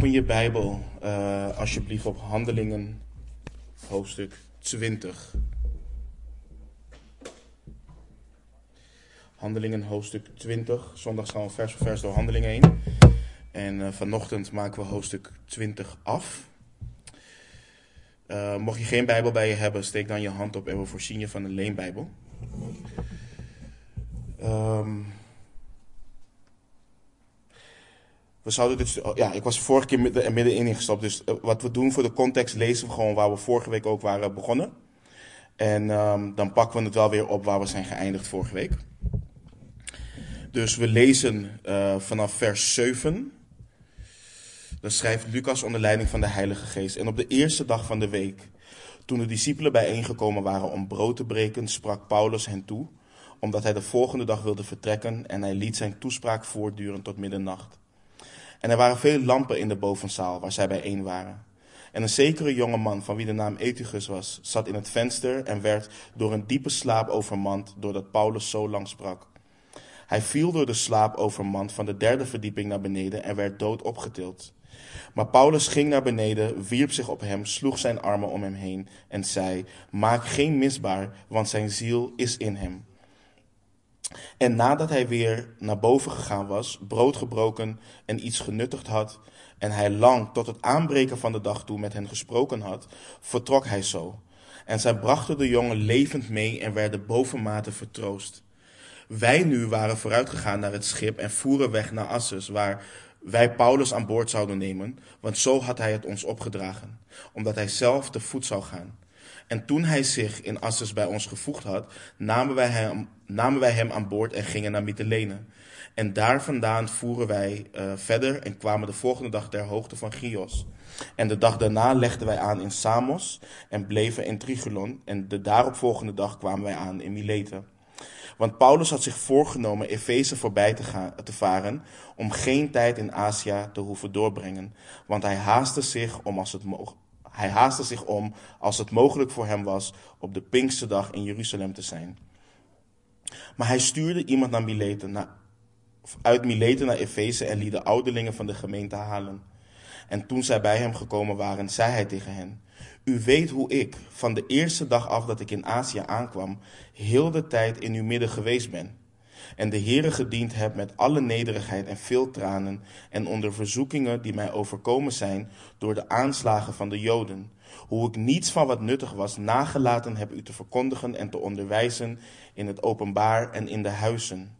Open je Bijbel uh, alsjeblieft op Handelingen, hoofdstuk 20. Handelingen, hoofdstuk 20. Zondag gaan we vers voor vers door Handelingen heen. En uh, vanochtend maken we hoofdstuk 20 af. Uh, mocht je geen Bijbel bij je hebben, steek dan je hand op en we voorzien je van een leenbijbel. Um, we zouden dit, ja, ik was vorige keer midden, middenin ingestapt. Dus uh, wat we doen voor de context, lezen we gewoon waar we vorige week ook waren begonnen. En um, dan pakken we het wel weer op waar we zijn geëindigd vorige week. Dus we lezen uh, vanaf vers 7. Dan schrijft Lucas onder leiding van de Heilige Geest. En op de eerste dag van de week, toen de discipelen bijeengekomen waren om brood te breken, sprak Paulus hen toe, omdat hij de volgende dag wilde vertrekken en hij liet zijn toespraak voortduren tot middernacht. En er waren veel lampen in de bovenzaal waar zij bijeen waren. En een zekere jonge man, van wie de naam Etigus was, zat in het venster en werd door een diepe slaap overmand doordat Paulus zo lang sprak. Hij viel door de slaap overmand van de derde verdieping naar beneden en werd dood opgetild. Maar Paulus ging naar beneden, wierp zich op hem, sloeg zijn armen om hem heen en zei: Maak geen misbaar, want zijn ziel is in hem. En nadat hij weer naar boven gegaan was, brood gebroken en iets genuttigd had, en hij lang tot het aanbreken van de dag toe met hen gesproken had, vertrok hij zo. En zij brachten de jongen levend mee en werden bovenmate vertroost. Wij nu waren vooruitgegaan naar het schip en voeren weg naar Assus, waar wij Paulus aan boord zouden nemen, want zo had hij het ons opgedragen, omdat hij zelf te voet zou gaan. En toen hij zich in Assus bij ons gevoegd had, namen wij hem, namen wij hem aan boord en gingen naar Mytilene. En daar vandaan voeren wij uh, verder en kwamen de volgende dag ter hoogte van Chios. En de dag daarna legden wij aan in Samos en bleven in Trigulon. En de daaropvolgende dag kwamen wij aan in Mileten. Want Paulus had zich voorgenomen Efeze voorbij te, gaan, te varen om geen tijd in Azië te hoeven doorbrengen. Want hij haastte zich om als het hij haastte zich om, als het mogelijk voor hem was, op de Pinksterdag in Jeruzalem te zijn. Maar hij stuurde iemand naar Mileten, uit Mileten naar Efeze en liet de ouderlingen van de gemeente halen. En toen zij bij hem gekomen waren, zei hij tegen hen: U weet hoe ik, van de eerste dag af dat ik in Azië aankwam, heel de tijd in uw midden geweest ben. En de Heere gediend heb met alle nederigheid en veel tranen, en onder verzoekingen die mij overkomen zijn door de aanslagen van de Joden. Hoe ik niets van wat nuttig was nagelaten heb u te verkondigen en te onderwijzen in het openbaar en in de huizen.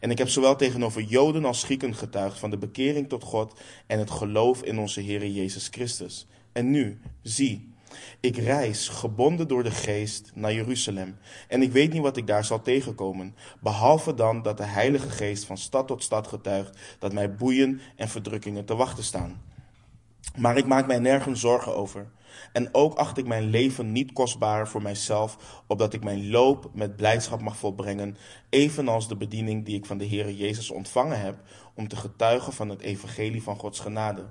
En ik heb zowel tegenover Joden als Grieken getuigd van de bekering tot God en het geloof in onze Heere Jezus Christus. En nu, zie, ik reis, gebonden door de geest, naar Jeruzalem. En ik weet niet wat ik daar zal tegenkomen. Behalve dan dat de Heilige Geest van stad tot stad getuigt dat mij boeien en verdrukkingen te wachten staan. Maar ik maak mij nergens zorgen over. En ook acht ik mijn leven niet kostbaar voor mijzelf, opdat ik mijn loop met blijdschap mag volbrengen, evenals de bediening die ik van de Heere Jezus ontvangen heb, om te getuigen van het evangelie van Gods genade.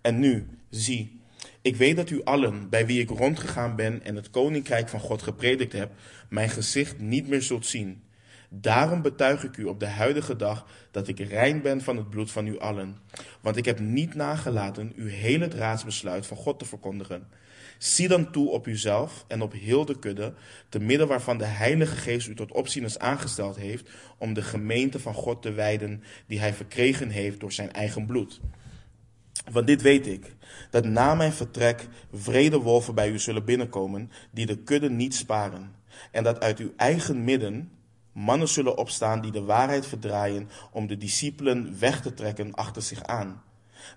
En nu, zie, ik weet dat u allen, bij wie ik rondgegaan ben en het koninkrijk van God gepredikt heb, mijn gezicht niet meer zult zien. Daarom betuig ik u op de huidige dag dat ik rein ben van het bloed van u allen. Want ik heb niet nagelaten u heel het raadsbesluit van God te verkondigen. Zie dan toe op uzelf en op heel de kudde, te midden waarvan de Heilige Geest u tot opzieners aangesteld heeft, om de gemeente van God te wijden, die hij verkregen heeft door zijn eigen bloed. Want dit weet ik, dat na mijn vertrek vrede wolven bij u zullen binnenkomen, die de kudde niet sparen. En dat uit uw eigen midden mannen zullen opstaan die de waarheid verdraaien om de discipelen weg te trekken achter zich aan.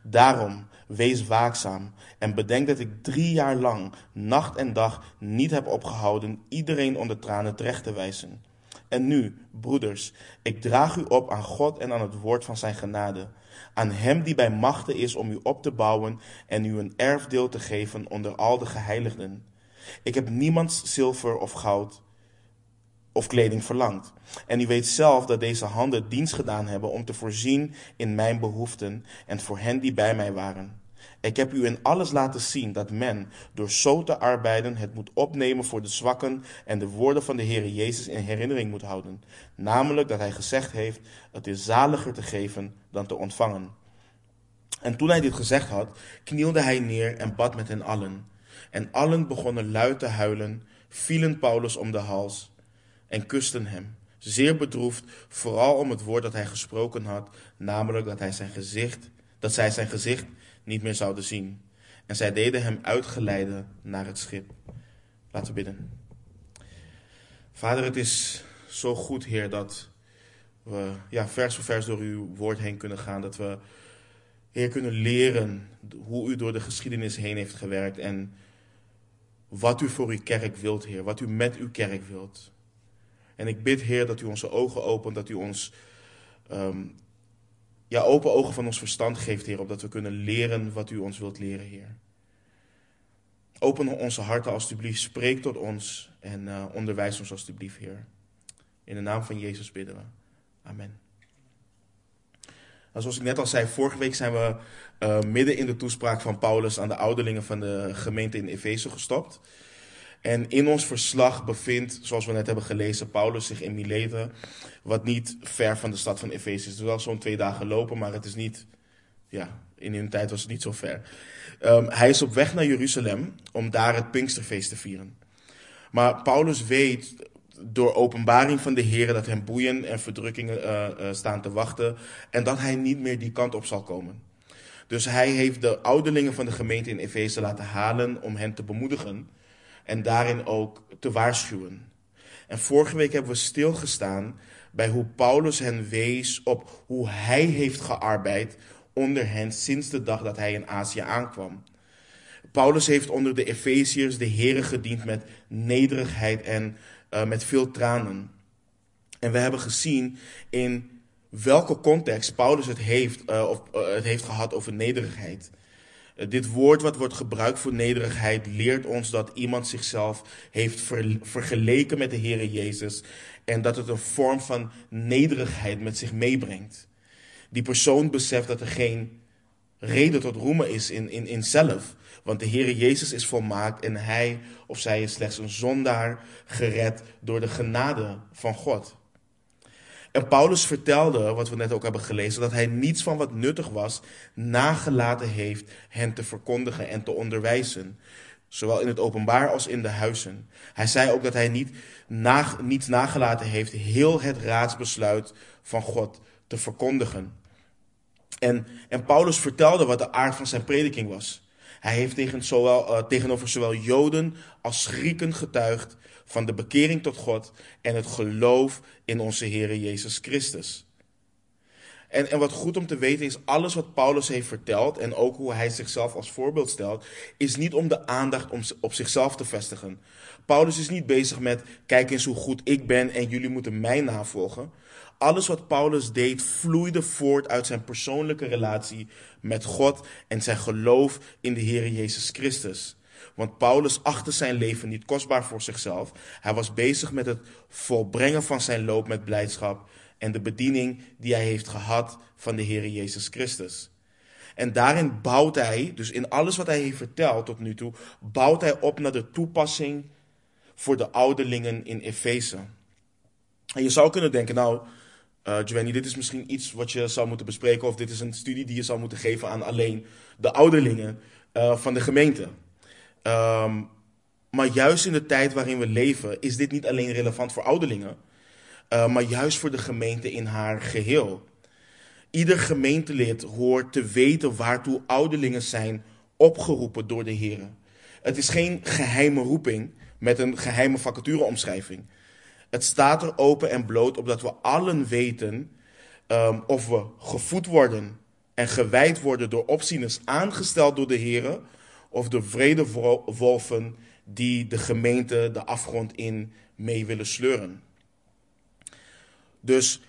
Daarom wees waakzaam en bedenk dat ik drie jaar lang, nacht en dag, niet heb opgehouden iedereen onder tranen terecht te wijzen. En nu, broeders, ik draag u op aan God en aan het woord van zijn genade aan hem die bij machten is om u op te bouwen en u een erfdeel te geven onder al de geheiligden. Ik heb niemands zilver of goud of kleding verlangd. En u weet zelf dat deze handen dienst gedaan hebben om te voorzien in mijn behoeften en voor hen die bij mij waren. Ik heb u in alles laten zien dat men, door zo te arbeiden, het moet opnemen voor de zwakken en de woorden van de Heer Jezus in herinnering moet houden. Namelijk dat hij gezegd heeft: Het is zaliger te geven dan te ontvangen. En toen hij dit gezegd had, knielde hij neer en bad met hen allen. En allen begonnen luid te huilen, vielen Paulus om de hals en kusten hem. Zeer bedroefd, vooral om het woord dat hij gesproken had, namelijk dat, hij zijn gezicht, dat zij zijn gezicht niet meer zouden zien. En zij deden hem uitgeleiden naar het schip. Laten we bidden. Vader, het is zo goed, Heer, dat we ja, vers voor vers door uw woord heen kunnen gaan. Dat we, Heer, kunnen leren hoe u door de geschiedenis heen heeft gewerkt. En wat u voor uw kerk wilt, Heer. Wat u met uw kerk wilt. En ik bid, Heer, dat u onze ogen opent. Dat u ons um, ja, open ogen van ons verstand geeft, Heer. Opdat we kunnen leren wat u ons wilt leren, Heer. Open onze harten alstublieft. Spreek tot ons. En uh, onderwijs ons alstublieft, Heer. In de naam van Jezus bidden we. Amen. zoals ik net al zei, vorige week zijn we uh, midden in de toespraak van Paulus aan de ouderlingen van de gemeente in Efeze gestopt. En in ons verslag bevindt, zoals we net hebben gelezen, Paulus zich in Mileten, wat niet ver van de stad van Efeze is. Het is wel zo'n twee dagen lopen, maar het is niet, ja, in hun tijd was het niet zo ver. Um, hij is op weg naar Jeruzalem om daar het Pinksterfeest te vieren. Maar Paulus weet door openbaring van de Heer dat hem boeien en verdrukkingen uh, staan te wachten en dat hij niet meer die kant op zal komen. Dus hij heeft de ouderlingen van de gemeente in Efeze laten halen om hen te bemoedigen en daarin ook te waarschuwen. En vorige week hebben we stilgestaan bij hoe Paulus hen wees op hoe hij heeft gearbeid onder hen sinds de dag dat hij in Azië aankwam. Paulus heeft onder de Efeziërs de Here gediend met nederigheid en uh, met veel tranen. En we hebben gezien in welke context Paulus het heeft, uh, of, uh, het heeft gehad over nederigheid. dit woord wat wordt gebruikt voor nederigheid leert ons dat iemand zichzelf heeft ver, vergeleken met de Heere Jezus en dat het een vorm van nederigheid met zich meebrengt. Die persoon beseft dat er geen reden tot roemen is in, in, in zelf. Want de Heere Jezus is volmaakt en hij of zij is slechts een zondaar gered door de genade van God. En Paulus vertelde, wat we net ook hebben gelezen, dat hij niets van wat nuttig was nagelaten heeft hen te verkondigen en te onderwijzen. Zowel in het openbaar als in de huizen. Hij zei ook dat hij niet, na, niets nagelaten heeft heel het raadsbesluit van God te verkondigen. En, en Paulus vertelde wat de aard van zijn prediking was. Hij heeft tegen zowel, uh, tegenover zowel Joden als Grieken getuigd van de bekering tot God en het geloof in onze Heer Jezus Christus. En, en wat goed om te weten is, alles wat Paulus heeft verteld en ook hoe hij zichzelf als voorbeeld stelt, is niet om de aandacht om, op zichzelf te vestigen. Paulus is niet bezig met, kijk eens hoe goed ik ben en jullie moeten mij navolgen. Alles wat Paulus deed vloeide voort uit zijn persoonlijke relatie met God en zijn geloof in de Heer Jezus Christus. Want Paulus achtte zijn leven niet kostbaar voor zichzelf. Hij was bezig met het volbrengen van zijn loop met blijdschap en de bediening die hij heeft gehad van de Heer Jezus Christus. En daarin bouwt hij, dus in alles wat hij heeft verteld tot nu toe, bouwt hij op naar de toepassing voor de ouderlingen in Efeze. En je zou kunnen denken, nou, uh, Giovanni, dit is misschien iets wat je zou moeten bespreken, of dit is een studie die je zou moeten geven aan alleen de ouderlingen uh, van de gemeente. Um, maar juist in de tijd waarin we leven, is dit niet alleen relevant voor ouderlingen, uh, maar juist voor de gemeente in haar geheel. Ieder gemeentelid hoort te weten waartoe ouderlingen zijn opgeroepen door de Heer. Het is geen geheime roeping met een geheime vacatureomschrijving. Het staat er open en bloot opdat we allen weten um, of we gevoed worden en gewijd worden door opzieners aangesteld door de Heer of door vrede wolven die de gemeente de afgrond in mee willen sleuren. Dus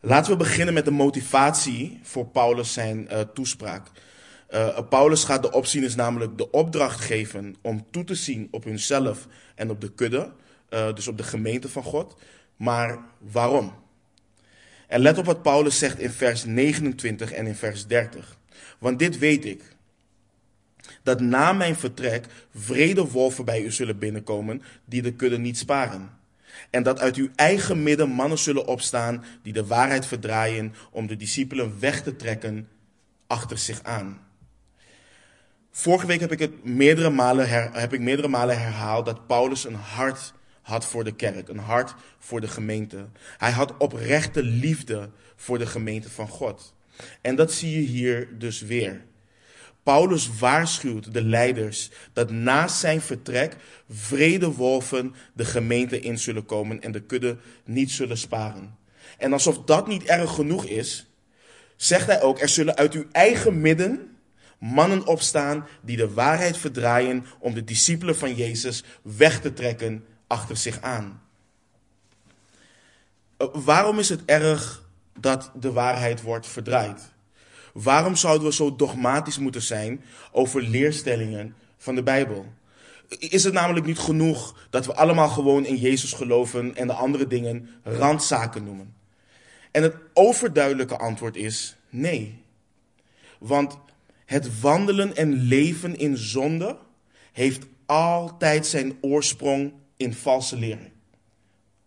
laten we beginnen met de motivatie voor Paulus zijn uh, toespraak. Uh, Paulus gaat de opzieners namelijk de opdracht geven om toe te zien op hunzelf en op de kudde, uh, dus op de gemeente van God. Maar waarom? En let op wat Paulus zegt in vers 29 en in vers 30. Want dit weet ik, dat na mijn vertrek vrede wolven bij u zullen binnenkomen, die de kudde niet sparen. En dat uit uw eigen midden mannen zullen opstaan die de waarheid verdraaien om de discipelen weg te trekken achter zich aan. Vorige week heb ik, het meerdere malen heb ik meerdere malen herhaald dat Paulus een hart had voor de kerk, een hart voor de gemeente. Hij had oprechte liefde voor de gemeente van God. En dat zie je hier dus weer. Paulus waarschuwt de leiders dat na zijn vertrek vrede wolven de gemeente in zullen komen en de kudde niet zullen sparen. En alsof dat niet erg genoeg is, zegt hij ook: er zullen uit uw eigen midden mannen opstaan die de waarheid verdraaien om de discipelen van Jezus weg te trekken achter zich aan. Eh, waarom is het erg dat de waarheid wordt verdraaid? Waarom zouden we zo dogmatisch moeten zijn over leerstellingen van de Bijbel? Is het namelijk niet genoeg dat we allemaal gewoon in Jezus geloven en de andere dingen randzaken noemen? En het overduidelijke antwoord is nee. Want het wandelen en leven in zonde heeft altijd zijn oorsprong in valse leren.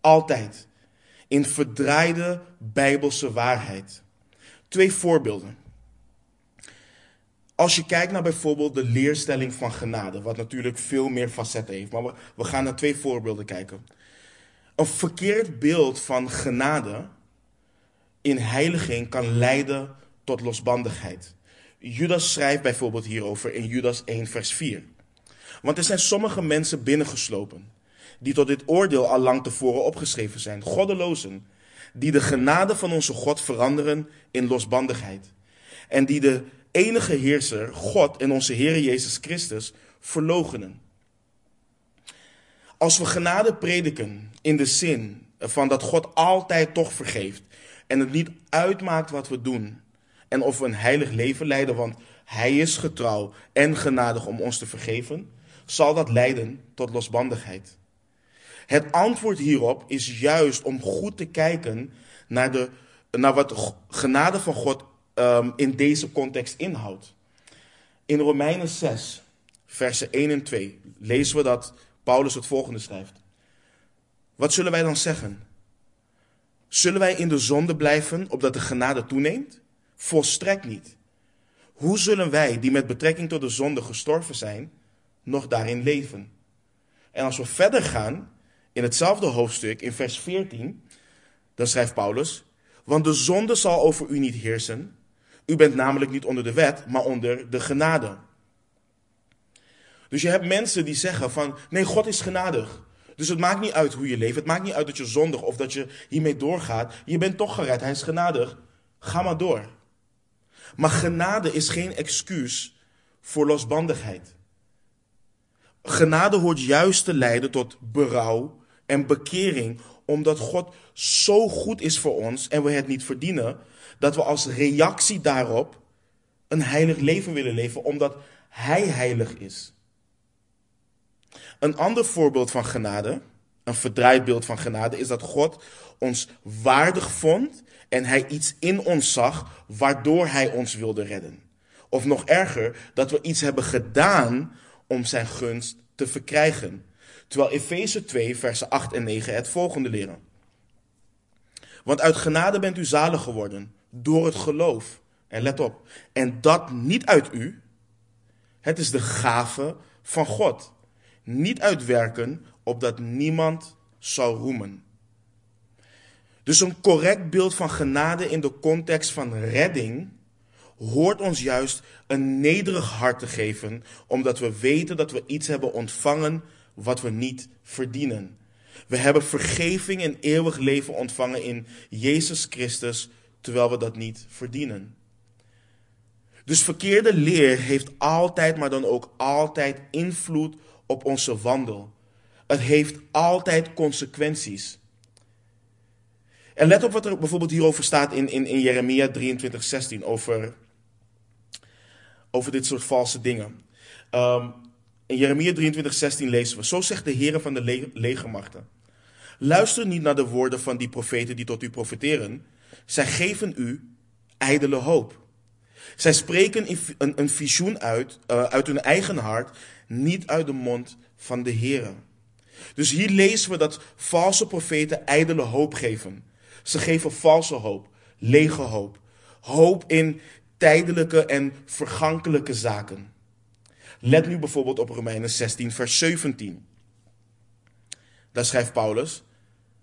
Altijd. In verdraaide bijbelse waarheid. Twee voorbeelden. Als je kijkt naar bijvoorbeeld de leerstelling van genade, wat natuurlijk veel meer facetten heeft, maar we, we gaan naar twee voorbeelden kijken. Een verkeerd beeld van genade in heiliging kan leiden tot losbandigheid. Judas schrijft bijvoorbeeld hierover in Judas 1, vers 4. Want er zijn sommige mensen binnengeslopen, die tot dit oordeel al lang tevoren opgeschreven zijn, goddelozen, die de genade van onze God veranderen in losbandigheid. En die de enige heerser, God en onze Heer Jezus Christus, verlogenen. Als we genade prediken in de zin van dat God altijd toch vergeeft en het niet uitmaakt wat we doen en of we een heilig leven leiden, want Hij is getrouw en genadig om ons te vergeven, zal dat leiden tot losbandigheid. Het antwoord hierop is juist om goed te kijken naar, de, naar wat genade van God um, in deze context inhoudt. In Romeinen 6, versen 1 en 2, lezen we dat Paulus het volgende schrijft. Wat zullen wij dan zeggen? Zullen wij in de zonde blijven opdat de genade toeneemt? Volstrekt niet. Hoe zullen wij, die met betrekking tot de zonde gestorven zijn, nog daarin leven? En als we verder gaan, in hetzelfde hoofdstuk, in vers 14, dan schrijft Paulus: Want de zonde zal over u niet heersen, u bent namelijk niet onder de wet, maar onder de genade. Dus je hebt mensen die zeggen van, nee, God is genadig. Dus het maakt niet uit hoe je leeft. Het maakt niet uit dat je zondig of dat je hiermee doorgaat. Je bent toch gered. Hij is genadig. Ga maar door. Maar genade is geen excuus voor losbandigheid. Genade hoort juist te leiden tot berouw en bekering, omdat God zo goed is voor ons en we het niet verdienen, dat we als reactie daarop een heilig leven willen leven, omdat Hij heilig is. Een ander voorbeeld van genade, een verdraaid beeld van genade, is dat God ons waardig vond en Hij iets in ons zag waardoor Hij ons wilde redden. Of nog erger, dat we iets hebben gedaan om Zijn gunst te verkrijgen. Terwijl Efeze 2, versen 8 en 9 het volgende leren. Want uit genade bent u zalig geworden door het geloof. En let op, en dat niet uit u. Het is de gave van God. Niet uitwerken, opdat niemand zal roemen. Dus een correct beeld van genade in de context van redding hoort ons juist een nederig hart te geven, omdat we weten dat we iets hebben ontvangen wat we niet verdienen. We hebben vergeving en eeuwig leven ontvangen in Jezus Christus terwijl we dat niet verdienen. Dus verkeerde leer heeft altijd, maar dan ook altijd invloed op onze wandel. Het heeft altijd consequenties. En let op wat er bijvoorbeeld hierover staat in, in, Jeremia 23, 16 over, over dit soort valse dingen. Um, in Jeremia 23, 16 lezen we, zo zegt de Heer van de legermachten. Luister niet naar de woorden van die profeten die tot u profeteren, zij geven u ijdele hoop. Zij spreken een, een visioen uit, uh, uit hun eigen hart, niet uit de mond van de Heer. Dus hier lezen we dat valse profeten ijdele hoop geven. Ze geven valse hoop, lege hoop. Hoop in tijdelijke en vergankelijke zaken. Let nu bijvoorbeeld op Romeinen 16, vers 17. Daar schrijft Paulus: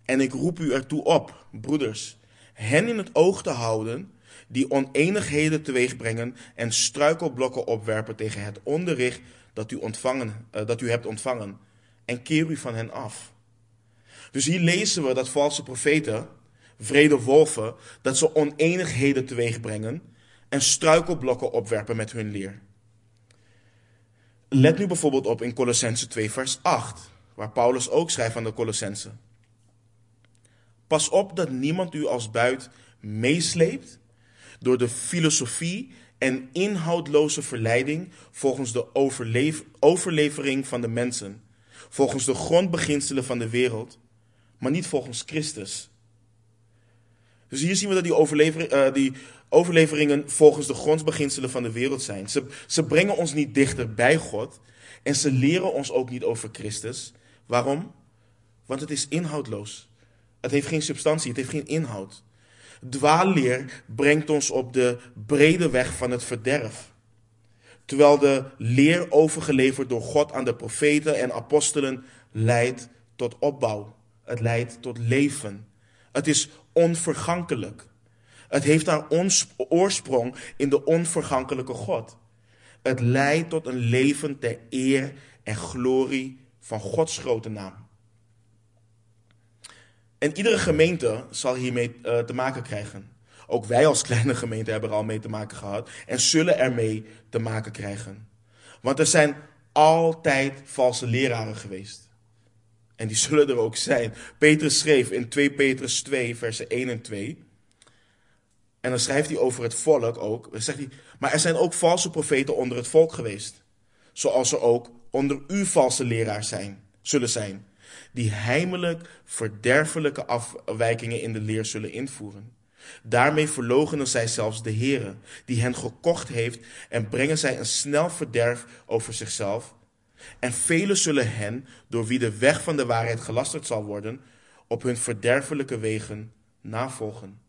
En ik roep u ertoe op, broeders, hen in het oog te houden die oneenigheden teweegbrengen en struikelblokken opwerpen tegen het onderricht dat u, ontvangen, uh, dat u hebt ontvangen, en keer u van hen af. Dus hier lezen we dat valse profeten, vrede wolven, dat ze oneenigheden teweegbrengen en struikelblokken opwerpen met hun leer. Let nu bijvoorbeeld op in Colossense 2, vers 8, waar Paulus ook schrijft aan de Colossense. Pas op dat niemand u als buit meesleept door de filosofie en inhoudloze verleiding volgens de overlevering van de mensen, volgens de grondbeginselen van de wereld, maar niet volgens Christus. Dus hier zien we dat die, overlever, uh, die overleveringen volgens de grondbeginselen van de wereld zijn. Ze, ze brengen ons niet dichter bij God en ze leren ons ook niet over Christus. Waarom? Want het is inhoudloos. Het heeft geen substantie, het heeft geen inhoud. Dwaalleer brengt ons op de brede weg van het verderf. Terwijl de leer overgeleverd door God aan de profeten en apostelen leidt tot opbouw. Het leidt tot leven. Het is onvergankelijk. Het heeft haar oorsprong in de onvergankelijke God. Het leidt tot een leven ter eer en glorie van Gods grote naam. En iedere gemeente zal hiermee uh, te maken krijgen. Ook wij als kleine gemeente hebben er al mee te maken gehad en zullen ermee te maken krijgen. Want er zijn altijd valse leraren geweest. En die zullen er ook zijn. Petrus schreef in 2 Petrus 2, versen 1 en 2. En dan schrijft hij over het volk ook. Zegt hij, maar er zijn ook valse profeten onder het volk geweest. Zoals er ook onder u valse leraars zijn, zullen zijn die heimelijk verderfelijke afwijkingen in de leer zullen invoeren. Daarmee verlogenen zij zelfs de Heere, die hen gekocht heeft, en brengen zij een snel verderf over zichzelf. En velen zullen hen, door wie de weg van de waarheid gelasterd zal worden, op hun verderfelijke wegen navolgen.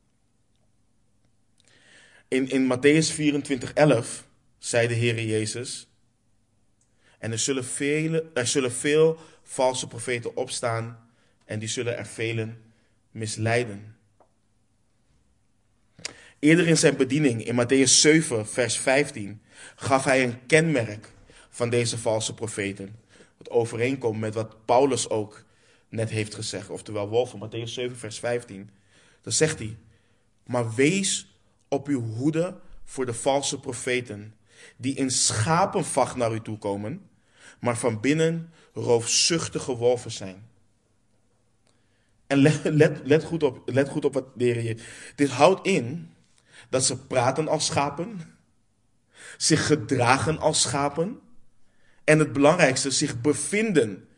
In, in Matthäus 24, 11 zei de Heere Jezus, en er zullen, vele, er zullen veel valse profeten opstaan en die zullen er velen misleiden. Eerder in zijn bediening, in Matthäus 7, vers 15, gaf hij een kenmerk van deze valse profeten. Wat overeenkomt met wat Paulus ook net heeft gezegd. Oftewel, Wolf, Matthäus 7, vers 15. Dan zegt hij, maar wees op uw hoede voor de valse profeten, die in schapenvacht naar u toe komen, maar van binnen roofzuchtige wolven zijn. En let, let, goed, op, let goed op wat de Heer je. Dit houdt in dat ze praten als schapen, zich gedragen als schapen en het belangrijkste, zich bevinden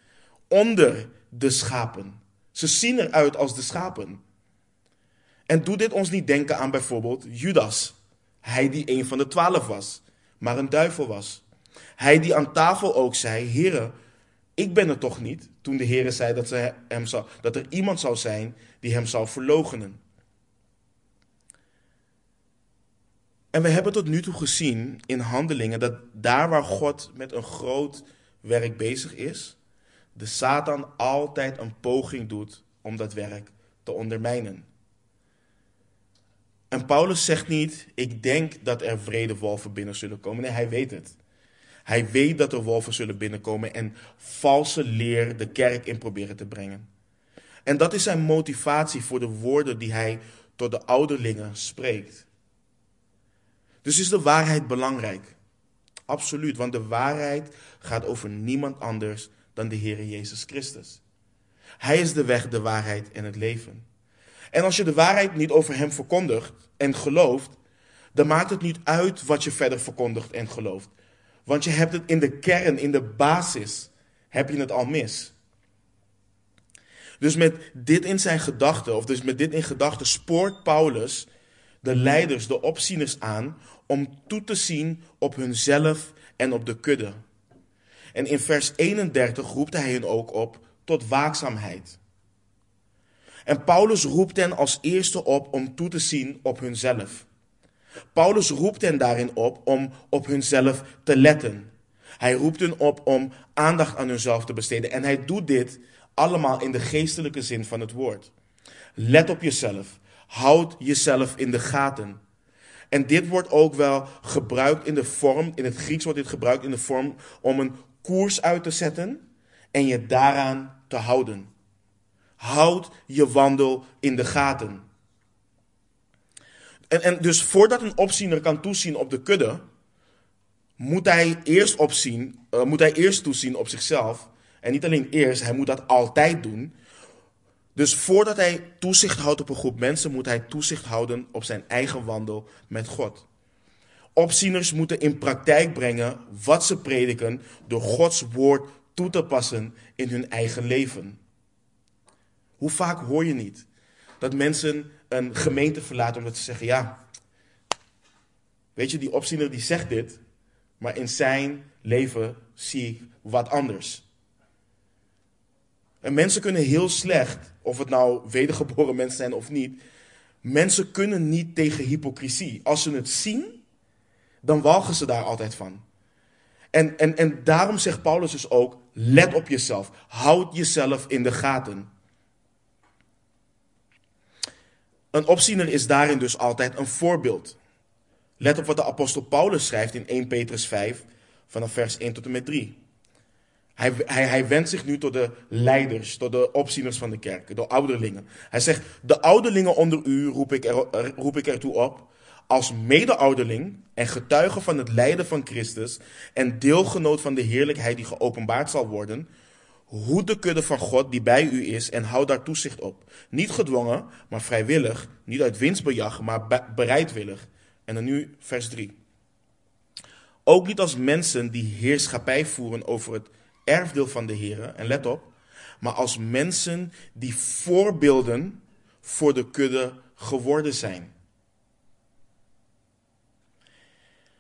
onder de schapen. Ze zien eruit als de schapen. En doet dit ons niet denken aan bijvoorbeeld Judas, hij die een van de twaalf was, maar een duivel was. Hij die aan tafel ook zei, heren, ik ben er toch niet, toen de Heer zei dat, ze hem zou, dat er iemand zou zijn die hem zou verloochenen. En we hebben tot nu toe gezien in handelingen dat daar waar God met een groot werk bezig is, de Satan altijd een poging doet om dat werk te ondermijnen. En Paulus zegt niet, ik denk dat er vrede wolven binnen zullen komen. Nee, hij weet het. Hij weet dat er wolven zullen binnenkomen en valse leer de kerk in proberen te brengen. En dat is zijn motivatie voor de woorden die hij tot de ouderlingen spreekt. Dus is de waarheid belangrijk? Absoluut, want de waarheid gaat over niemand anders dan de Heer Jezus Christus. Hij is de weg, de waarheid en het leven. En als je de waarheid niet over Hem verkondigt en gelooft, dan maakt het niet uit wat je verder verkondigt en gelooft. Want je hebt het in de kern, in de basis, heb je het al mis. Dus met dit in zijn gedachten, of dus met dit in gedachten, spoort Paulus de leiders, de opzieners aan om toe te zien op hunzelf en op de kudde. En in vers 31 roept hij hen ook op tot waakzaamheid. En Paulus roept hen als eerste op om toe te zien op hunzelf. Paulus roept hen daarin op om op hunzelf te letten. Hij roept hen op om aandacht aan hunzelf te besteden. En hij doet dit allemaal in de geestelijke zin van het woord. Let op jezelf. Houd jezelf in de gaten. En dit wordt ook wel gebruikt in de vorm, in het Grieks wordt dit gebruikt in de vorm om een koers uit te zetten en je daaraan te houden. Houd je wandel in de gaten. En, en dus voordat een opziener kan toezien op de kudde, moet hij eerst opzien, uh, moet hij eerst toezien op zichzelf. En niet alleen eerst, hij moet dat altijd doen. Dus voordat hij toezicht houdt op een groep mensen, moet hij toezicht houden op zijn eigen wandel met God. Opzieners moeten in praktijk brengen wat ze prediken door Gods woord toe te passen in hun eigen leven. Hoe vaak hoor je niet dat mensen een gemeente verlaten omdat ze zeggen: Ja, weet je, die opziener die zegt dit, maar in zijn leven zie ik wat anders. En mensen kunnen heel slecht, of het nou wedergeboren mensen zijn of niet, mensen kunnen niet tegen hypocrisie. Als ze het zien, dan walgen ze daar altijd van. En, en, en daarom zegt Paulus dus ook, let op jezelf, houd jezelf in de gaten. Een opziener is daarin dus altijd een voorbeeld. Let op wat de apostel Paulus schrijft in 1 Petrus 5, vanaf vers 1 tot en met 3. Hij, hij, hij wendt zich nu tot de leiders, tot de opzieners van de kerk, de ouderlingen. Hij zegt, de ouderlingen onder u roep ik, er, roep ik ertoe op, als mede-ouderling en getuige van het lijden van Christus en deelgenoot van de heerlijkheid die geopenbaard zal worden, hoe de kudde van God die bij u is en houd daar toezicht op. Niet gedwongen, maar vrijwillig, niet uit winstbejag, maar bereidwillig. En dan nu vers 3. Ook niet als mensen die heerschappij voeren over het erfdeel van de Heer. En let op, maar als mensen die voorbeelden voor de kudde geworden zijn.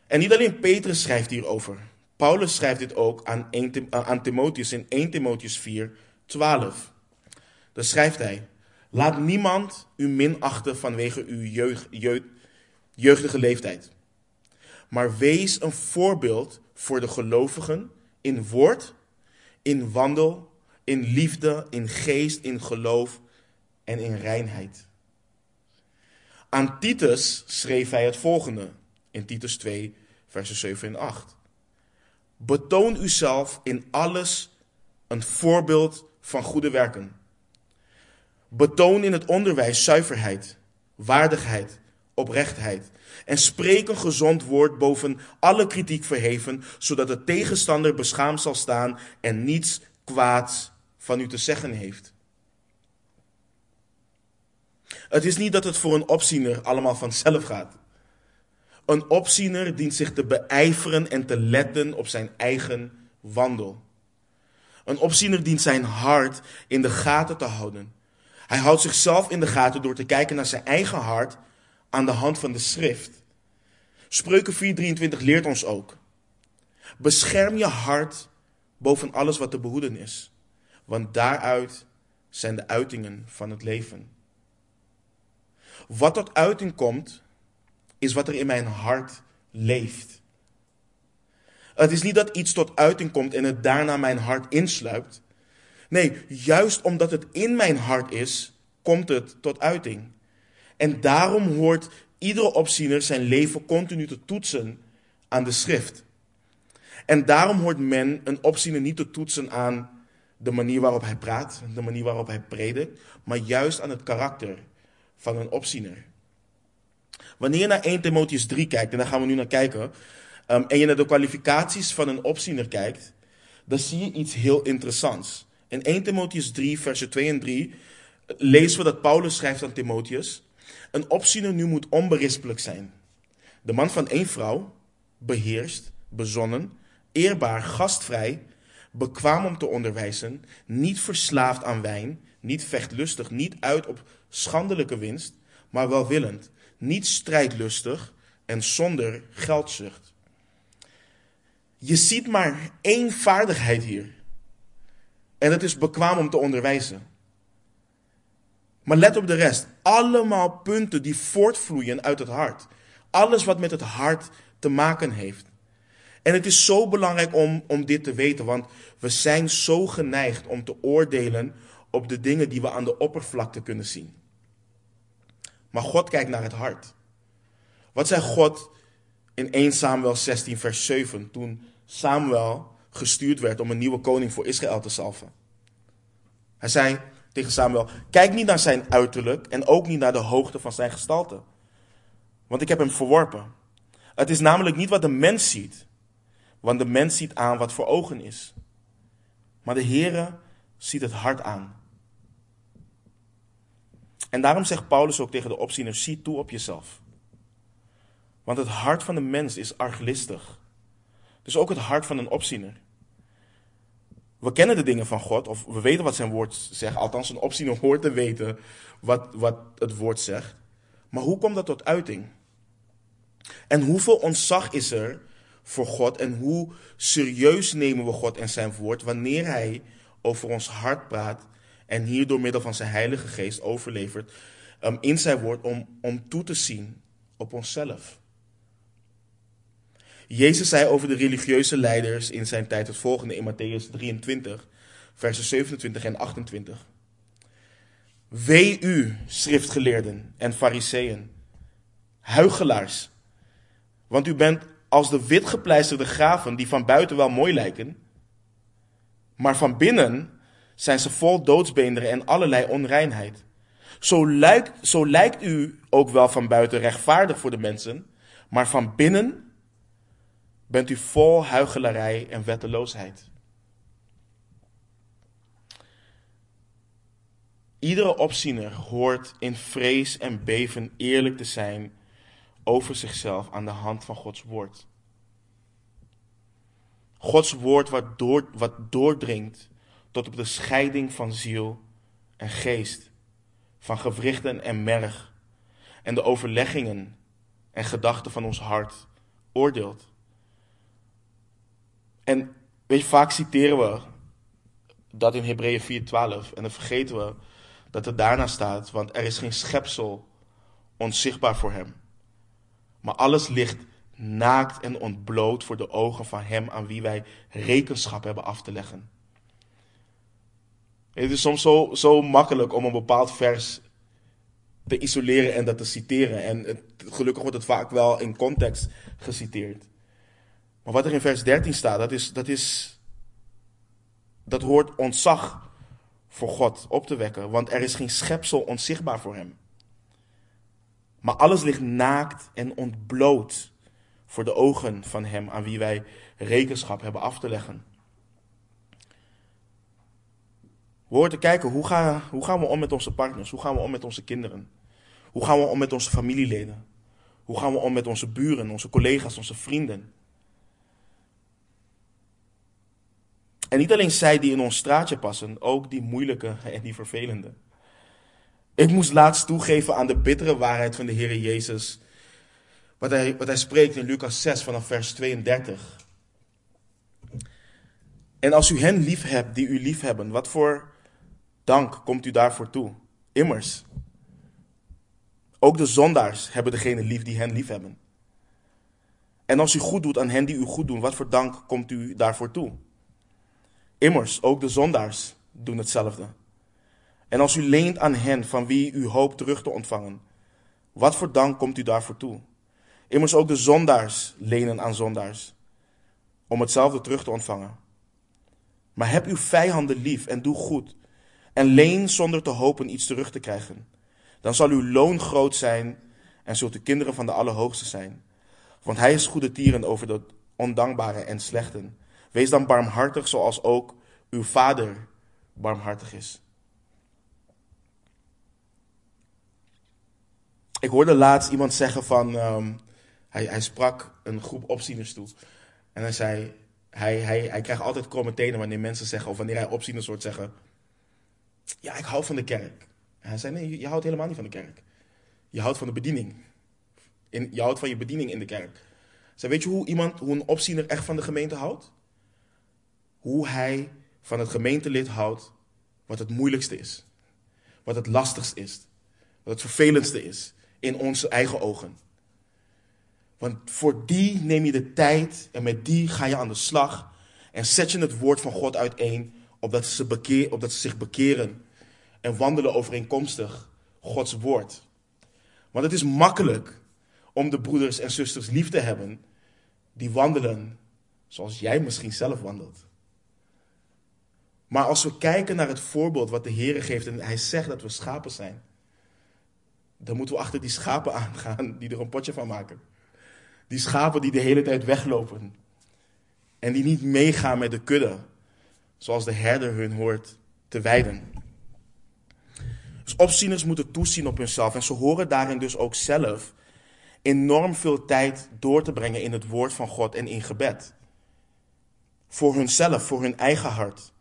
En niet alleen Petrus schrijft hierover. Paulus schrijft dit ook aan, 1, aan Timotheus in 1 Timotheus 4, 12. Daar schrijft hij: Laat niemand u minachten vanwege uw jeugd, jeugdige leeftijd. Maar wees een voorbeeld voor de gelovigen in woord, in wandel, in liefde, in geest, in geloof en in reinheid. Aan Titus schreef hij het volgende in Titus 2, versen 7 en 8. Betoon uzelf in alles een voorbeeld van goede werken. Betoon in het onderwijs zuiverheid, waardigheid, oprechtheid. En spreek een gezond woord boven alle kritiek verheven, zodat de tegenstander beschaamd zal staan en niets kwaads van u te zeggen heeft. Het is niet dat het voor een opziener allemaal vanzelf gaat. Een opziener dient zich te beijveren en te letten op zijn eigen wandel. Een opziener dient zijn hart in de gaten te houden. Hij houdt zichzelf in de gaten door te kijken naar zijn eigen hart aan de hand van de schrift. Spreuken 4:23 leert ons ook. Bescherm je hart boven alles wat te behoeden is, want daaruit zijn de uitingen van het leven. Wat tot uiting komt, is wat er in mijn hart leeft. Het is niet dat iets tot uiting komt en het daarna mijn hart insluipt. Nee, juist omdat het in mijn hart is, komt het tot uiting. En daarom hoort iedere opziener zijn leven continu te toetsen aan de schrift. En daarom hoort men een opziener niet te toetsen aan de manier waarop hij praat, de manier waarop hij predikt, maar juist aan het karakter van een opziener. Wanneer je naar 1 Timotheus 3 kijkt, en daar gaan we nu naar kijken, um, en je naar de kwalificaties van een opziener kijkt, dan zie je iets heel interessants. In 1 Timotheus 3, versen 2 en 3 lezen we dat Paulus schrijft aan Timotheus: Een opziener nu moet onberispelijk zijn. De man van één vrouw, beheerst, bezonnen, eerbaar, gastvrij, bekwaam om te onderwijzen, niet verslaafd aan wijn, niet vechtlustig, niet uit op schandelijke winst, maar welwillend, niet strijdlustig en zonder geldzucht. Je ziet maar één vaardigheid hier. En dat is bekwaam om te onderwijzen. Maar let op de rest. Allemaal punten die voortvloeien uit het hart. Alles wat met het hart te maken heeft. En het is zo belangrijk om, om dit te weten, want we zijn zo geneigd om te oordelen op de dingen die we aan de oppervlakte kunnen zien. Maar God kijkt naar het hart. Wat zei God in 1 Samuel 16, vers 7, toen Samuel gestuurd werd om een nieuwe koning voor Israël te salven? Hij zei tegen Samuel: Kijk niet naar zijn uiterlijk en ook niet naar de hoogte van zijn gestalte. Want ik heb hem verworpen. Het is namelijk niet wat de mens ziet, want de mens ziet aan wat voor ogen is. Maar de Heere ziet het hart aan. En daarom zegt Paulus ook tegen de opziener: zie toe op jezelf. Want het hart van de mens is arglistig. Dus ook het hart van een opziener. We kennen de dingen van God, of we weten wat zijn woord zegt. Althans, een opziener hoort te weten wat, wat het woord zegt. Maar hoe komt dat tot uiting? En hoeveel ontzag is er voor God en hoe serieus nemen we God en zijn woord wanneer Hij over ons hart praat en hier door middel van zijn Heilige Geest overlevert um, in zijn woord om, om toe te zien op onszelf. Jezus zei over de religieuze leiders in zijn tijd het volgende in Matthäus 23, versen 27 en 28. Wee u, schriftgeleerden en fariseeën, huigelaars, want u bent als de witgepleisterde graven die van buiten wel mooi lijken, maar van binnen zijn ze vol doodsbeenderen en allerlei onreinheid. Zo lijkt, zo lijkt u ook wel van buiten rechtvaardig voor de mensen, maar van binnen bent u vol huichelarij en wetteloosheid. Iedere opziener hoort in vrees en beven eerlijk te zijn over zichzelf aan de hand van Gods woord. Gods woord wat, door, wat doordringt tot op de scheiding van ziel en geest, van gewrichten en merg, en de overleggingen en gedachten van ons hart oordeelt. En weet je, vaak citeren we dat in Hebreeën 4:12 en dan vergeten we dat er daarna staat, want er is geen schepsel onzichtbaar voor hem. Maar alles ligt naakt en ontbloot voor de ogen van hem aan wie wij rekenschap hebben af te leggen. Het is soms zo, zo makkelijk om een bepaald vers te isoleren en dat te citeren. En het, gelukkig wordt het vaak wel in context geciteerd. Maar wat er in vers 13 staat, dat, is, dat, is, dat hoort ontzag voor God op te wekken. Want er is geen schepsel onzichtbaar voor hem. Maar alles ligt naakt en ontbloot voor de ogen van hem aan wie wij rekenschap hebben af te leggen. We horen te kijken hoe, gaan, hoe gaan we om met onze partners? Hoe gaan we om met onze kinderen? Hoe gaan we om met onze familieleden? Hoe gaan we om met onze buren, onze collega's, onze vrienden? En niet alleen zij die in ons straatje passen, ook die moeilijke en die vervelende. Ik moest laatst toegeven aan de bittere waarheid van de Heer Jezus. Wat hij, wat hij spreekt in Lucas 6 vanaf vers 32. En als u hen lief hebt die u lief hebben, wat voor dank komt u daarvoor toe? Immers. Ook de zondaars hebben degene lief die hen lief hebben. En als u goed doet aan hen die u goed doen, wat voor dank komt u daarvoor toe? Immers, ook de zondaars doen hetzelfde. En als u leent aan hen van wie u hoopt terug te ontvangen, wat voor dank komt u daarvoor toe? Immers ook de zondaars lenen aan zondaars, om hetzelfde terug te ontvangen. Maar heb uw vijanden lief en doe goed, en leen zonder te hopen iets terug te krijgen. Dan zal uw loon groot zijn en zult u kinderen van de Allerhoogste zijn. Want hij is goede tieren over de ondankbare en slechten. Wees dan barmhartig zoals ook uw vader barmhartig is. Ik hoorde laatst iemand zeggen van, um, hij, hij sprak een groep opzieners toe. En hij zei, hij, hij, hij krijgt altijd kromme tenen wanneer mensen zeggen, of wanneer hij opzieners hoort zeggen, ja, ik hou van de kerk. Hij zei, nee, je, houdt helemaal niet van de kerk. Je houdt van de bediening. In, je houdt van je bediening in de kerk. Zei, weet je hoe, iemand, hoe een opziener echt van de gemeente houdt? Hoe hij van het gemeentelid houdt wat het moeilijkste is. Wat het lastigst is. Wat het vervelendste is in onze eigen ogen. Want voor die neem je de tijd en met die ga je aan de slag en zet je het woord van God uiteen, opdat ze, zich bekeren en wandelen overeenkomstig Gods woord. Want het is makkelijk om de broeders en zusters lief te hebben die wandelen zoals jij misschien zelf wandelt. Maar als we kijken naar het voorbeeld wat de Heer geeft en hij zegt dat we schapen zijn, dan moeten we achter die schapen aangaan die er een potje van maken. Die schapen die de hele tijd weglopen en die niet meegaan met de kudde, zoals de herder hun hoort te wijden. Dus opzieners moeten toezien op hunzelf en ze horen daarin dus ook zelf enorm veel tijd door te brengen in het woord van God en in gebed. Voor hunzelf, voor hun eigen hart.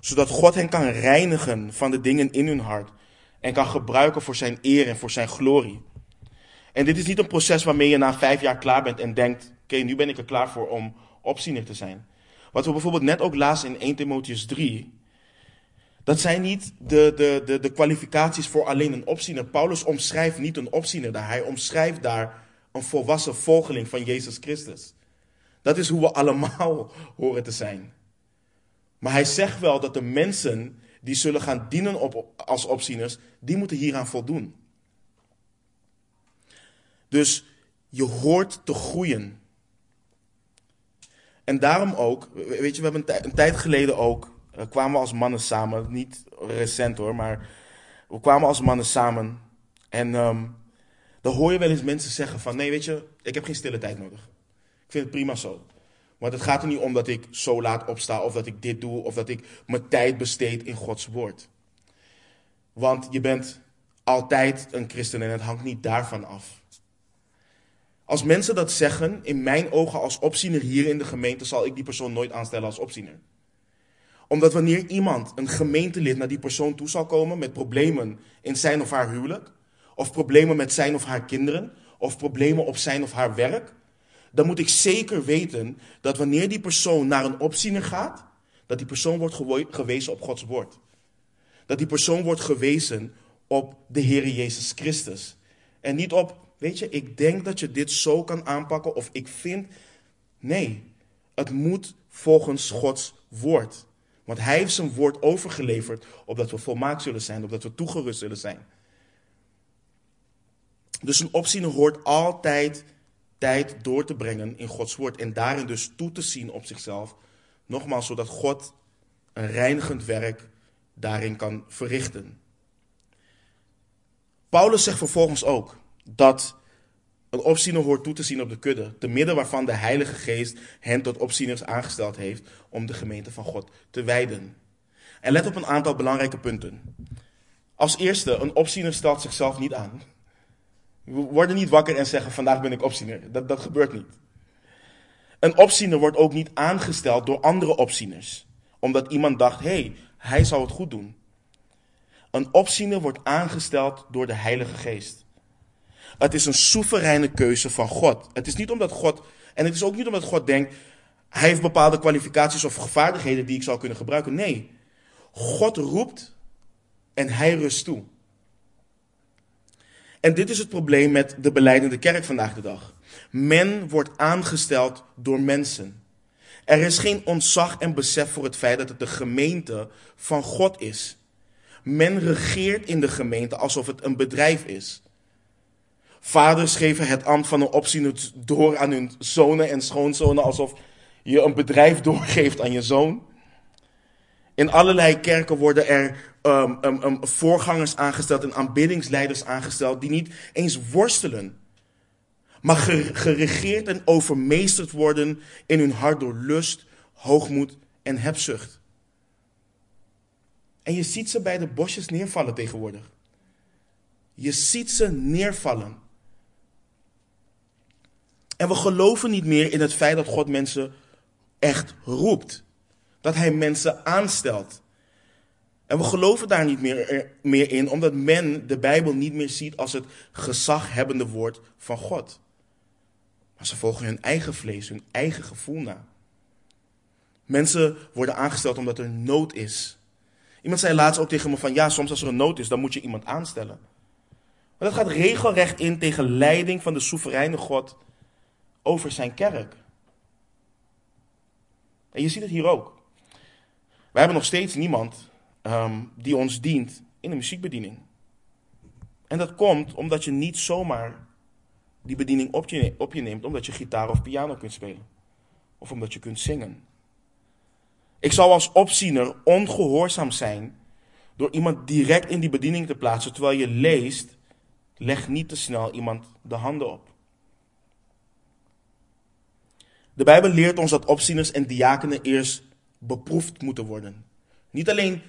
Zodat God hen kan reinigen van de dingen in hun hart en kan gebruiken voor zijn eer en voor zijn glorie. En dit is niet een proces waarmee je na vijf jaar klaar bent en denkt: oké, nu ben ik er klaar voor om opziener te zijn. Wat we bijvoorbeeld net ook lazen in 1 Timotheus 3, dat zijn niet de, de, de, de kwalificaties voor alleen een opziener. Paulus omschrijft niet een opziener daar. Hij omschrijft daar een volwassen volgeling van Jezus Christus. Dat is hoe we allemaal horen te zijn. Maar hij zegt wel dat de mensen die zullen gaan dienen op, als opzieners, die moeten hieraan voldoen. Dus je hoort te groeien. En daarom ook, weet je, we hebben een, tijd geleden ook, uh, kwamen we als mannen samen, niet recent hoor, maar we kwamen als mannen samen. En um, dan hoor je wel eens mensen zeggen van, nee weet je, ik heb geen stille tijd nodig. Ik vind het prima zo. Want het gaat er niet om dat ik zo laat opsta, of dat ik dit doe, of dat ik mijn tijd besteed in Gods woord. Want je bent altijd een christen en het hangt niet daarvan af. Als mensen dat zeggen, in mijn ogen als opziener hier in de gemeente, zal ik die persoon nooit aanstellen als opziener. Omdat wanneer iemand, een gemeentelid, naar die persoon toe zal komen met problemen in zijn of haar huwelijk, of problemen met zijn of haar kinderen, of problemen op zijn of haar werk, dan moet ik zeker weten dat wanneer die persoon naar een opziener gaat, dat die persoon wordt gewezen op Gods woord. Dat die persoon wordt gewezen op de Heer Jezus Christus. En niet op, weet je, ik denk dat je dit zo kan aanpakken of ik vind. Nee, het moet volgens Gods woord. Want Hij heeft zijn woord overgeleverd opdat we volmaakt zullen zijn, opdat we toegerust zullen zijn. Dus een opziener hoort altijd tijd door te brengen in Gods woord en daarin dus toe te zien op zichzelf. Nogmaals, zodat God een reinigend werk daarin kan verrichten. Paulus zegt vervolgens ook dat een opziener hoort toe te zien op de kudde, te midden waarvan de Heilige Geest hen tot opzieners aangesteld heeft om de gemeente van God te wijden. En let op een aantal belangrijke punten. Als eerste, een opziener stelt zichzelf niet aan. We worden niet wakker en zeggen: Vandaag ben ik opziener. Dat, dat gebeurt niet. Een opziener wordt ook niet aangesteld door andere opzieners, omdat iemand dacht: hé, hey, hij zou het goed doen. Een opziener wordt aangesteld door de Heilige Geest. Het is een soevereine keuze van God. Het is niet omdat God, en het is ook niet omdat God denkt: hij heeft bepaalde kwalificaties of vaardigheden die ik zou kunnen gebruiken. Nee, God roept en hij rust toe. En dit is het probleem met de beleidende kerk vandaag de dag. Men wordt aangesteld door mensen. Er is geen ontzag en besef voor het feit dat het de gemeente van God is. Men regeert in de gemeente alsof het een bedrijf is. Vaders geven het ambt van een opziener door aan hun zonen en schoonzonen alsof je een bedrijf doorgeeft aan je zoon. In allerlei kerken worden er um, um, um, voorgangers aangesteld en aanbiddingsleiders aangesteld die niet eens worstelen, maar geregeerd en overmeesterd worden in hun hart door lust, hoogmoed en hebzucht. En je ziet ze bij de bosjes neervallen tegenwoordig. Je ziet ze neervallen. En we geloven niet meer in het feit dat God mensen echt roept. Dat Hij mensen aanstelt. En we geloven daar niet meer, meer in, omdat men de Bijbel niet meer ziet als het gezaghebbende woord van God. Maar ze volgen hun eigen vlees, hun eigen gevoel na. Mensen worden aangesteld omdat er nood is. Iemand zei laatst ook tegen me van ja, soms als er een nood is, dan moet je iemand aanstellen. Maar dat gaat regelrecht in tegen leiding van de soevereine God over zijn kerk. En je ziet het hier ook. We hebben nog steeds niemand ehm, die ons dient in de muziekbediening. En dat komt omdat je niet zomaar die bediening op je, op je neemt omdat je gitaar of piano kunt spelen. Of omdat je kunt zingen. Ik zou als opziener ongehoorzaam zijn door iemand direct in die bediening te plaatsen terwijl je leest, leg niet te snel iemand de handen op. De Bijbel leert ons dat opzieners en diakenen eerst beproefd moeten worden. Niet alleen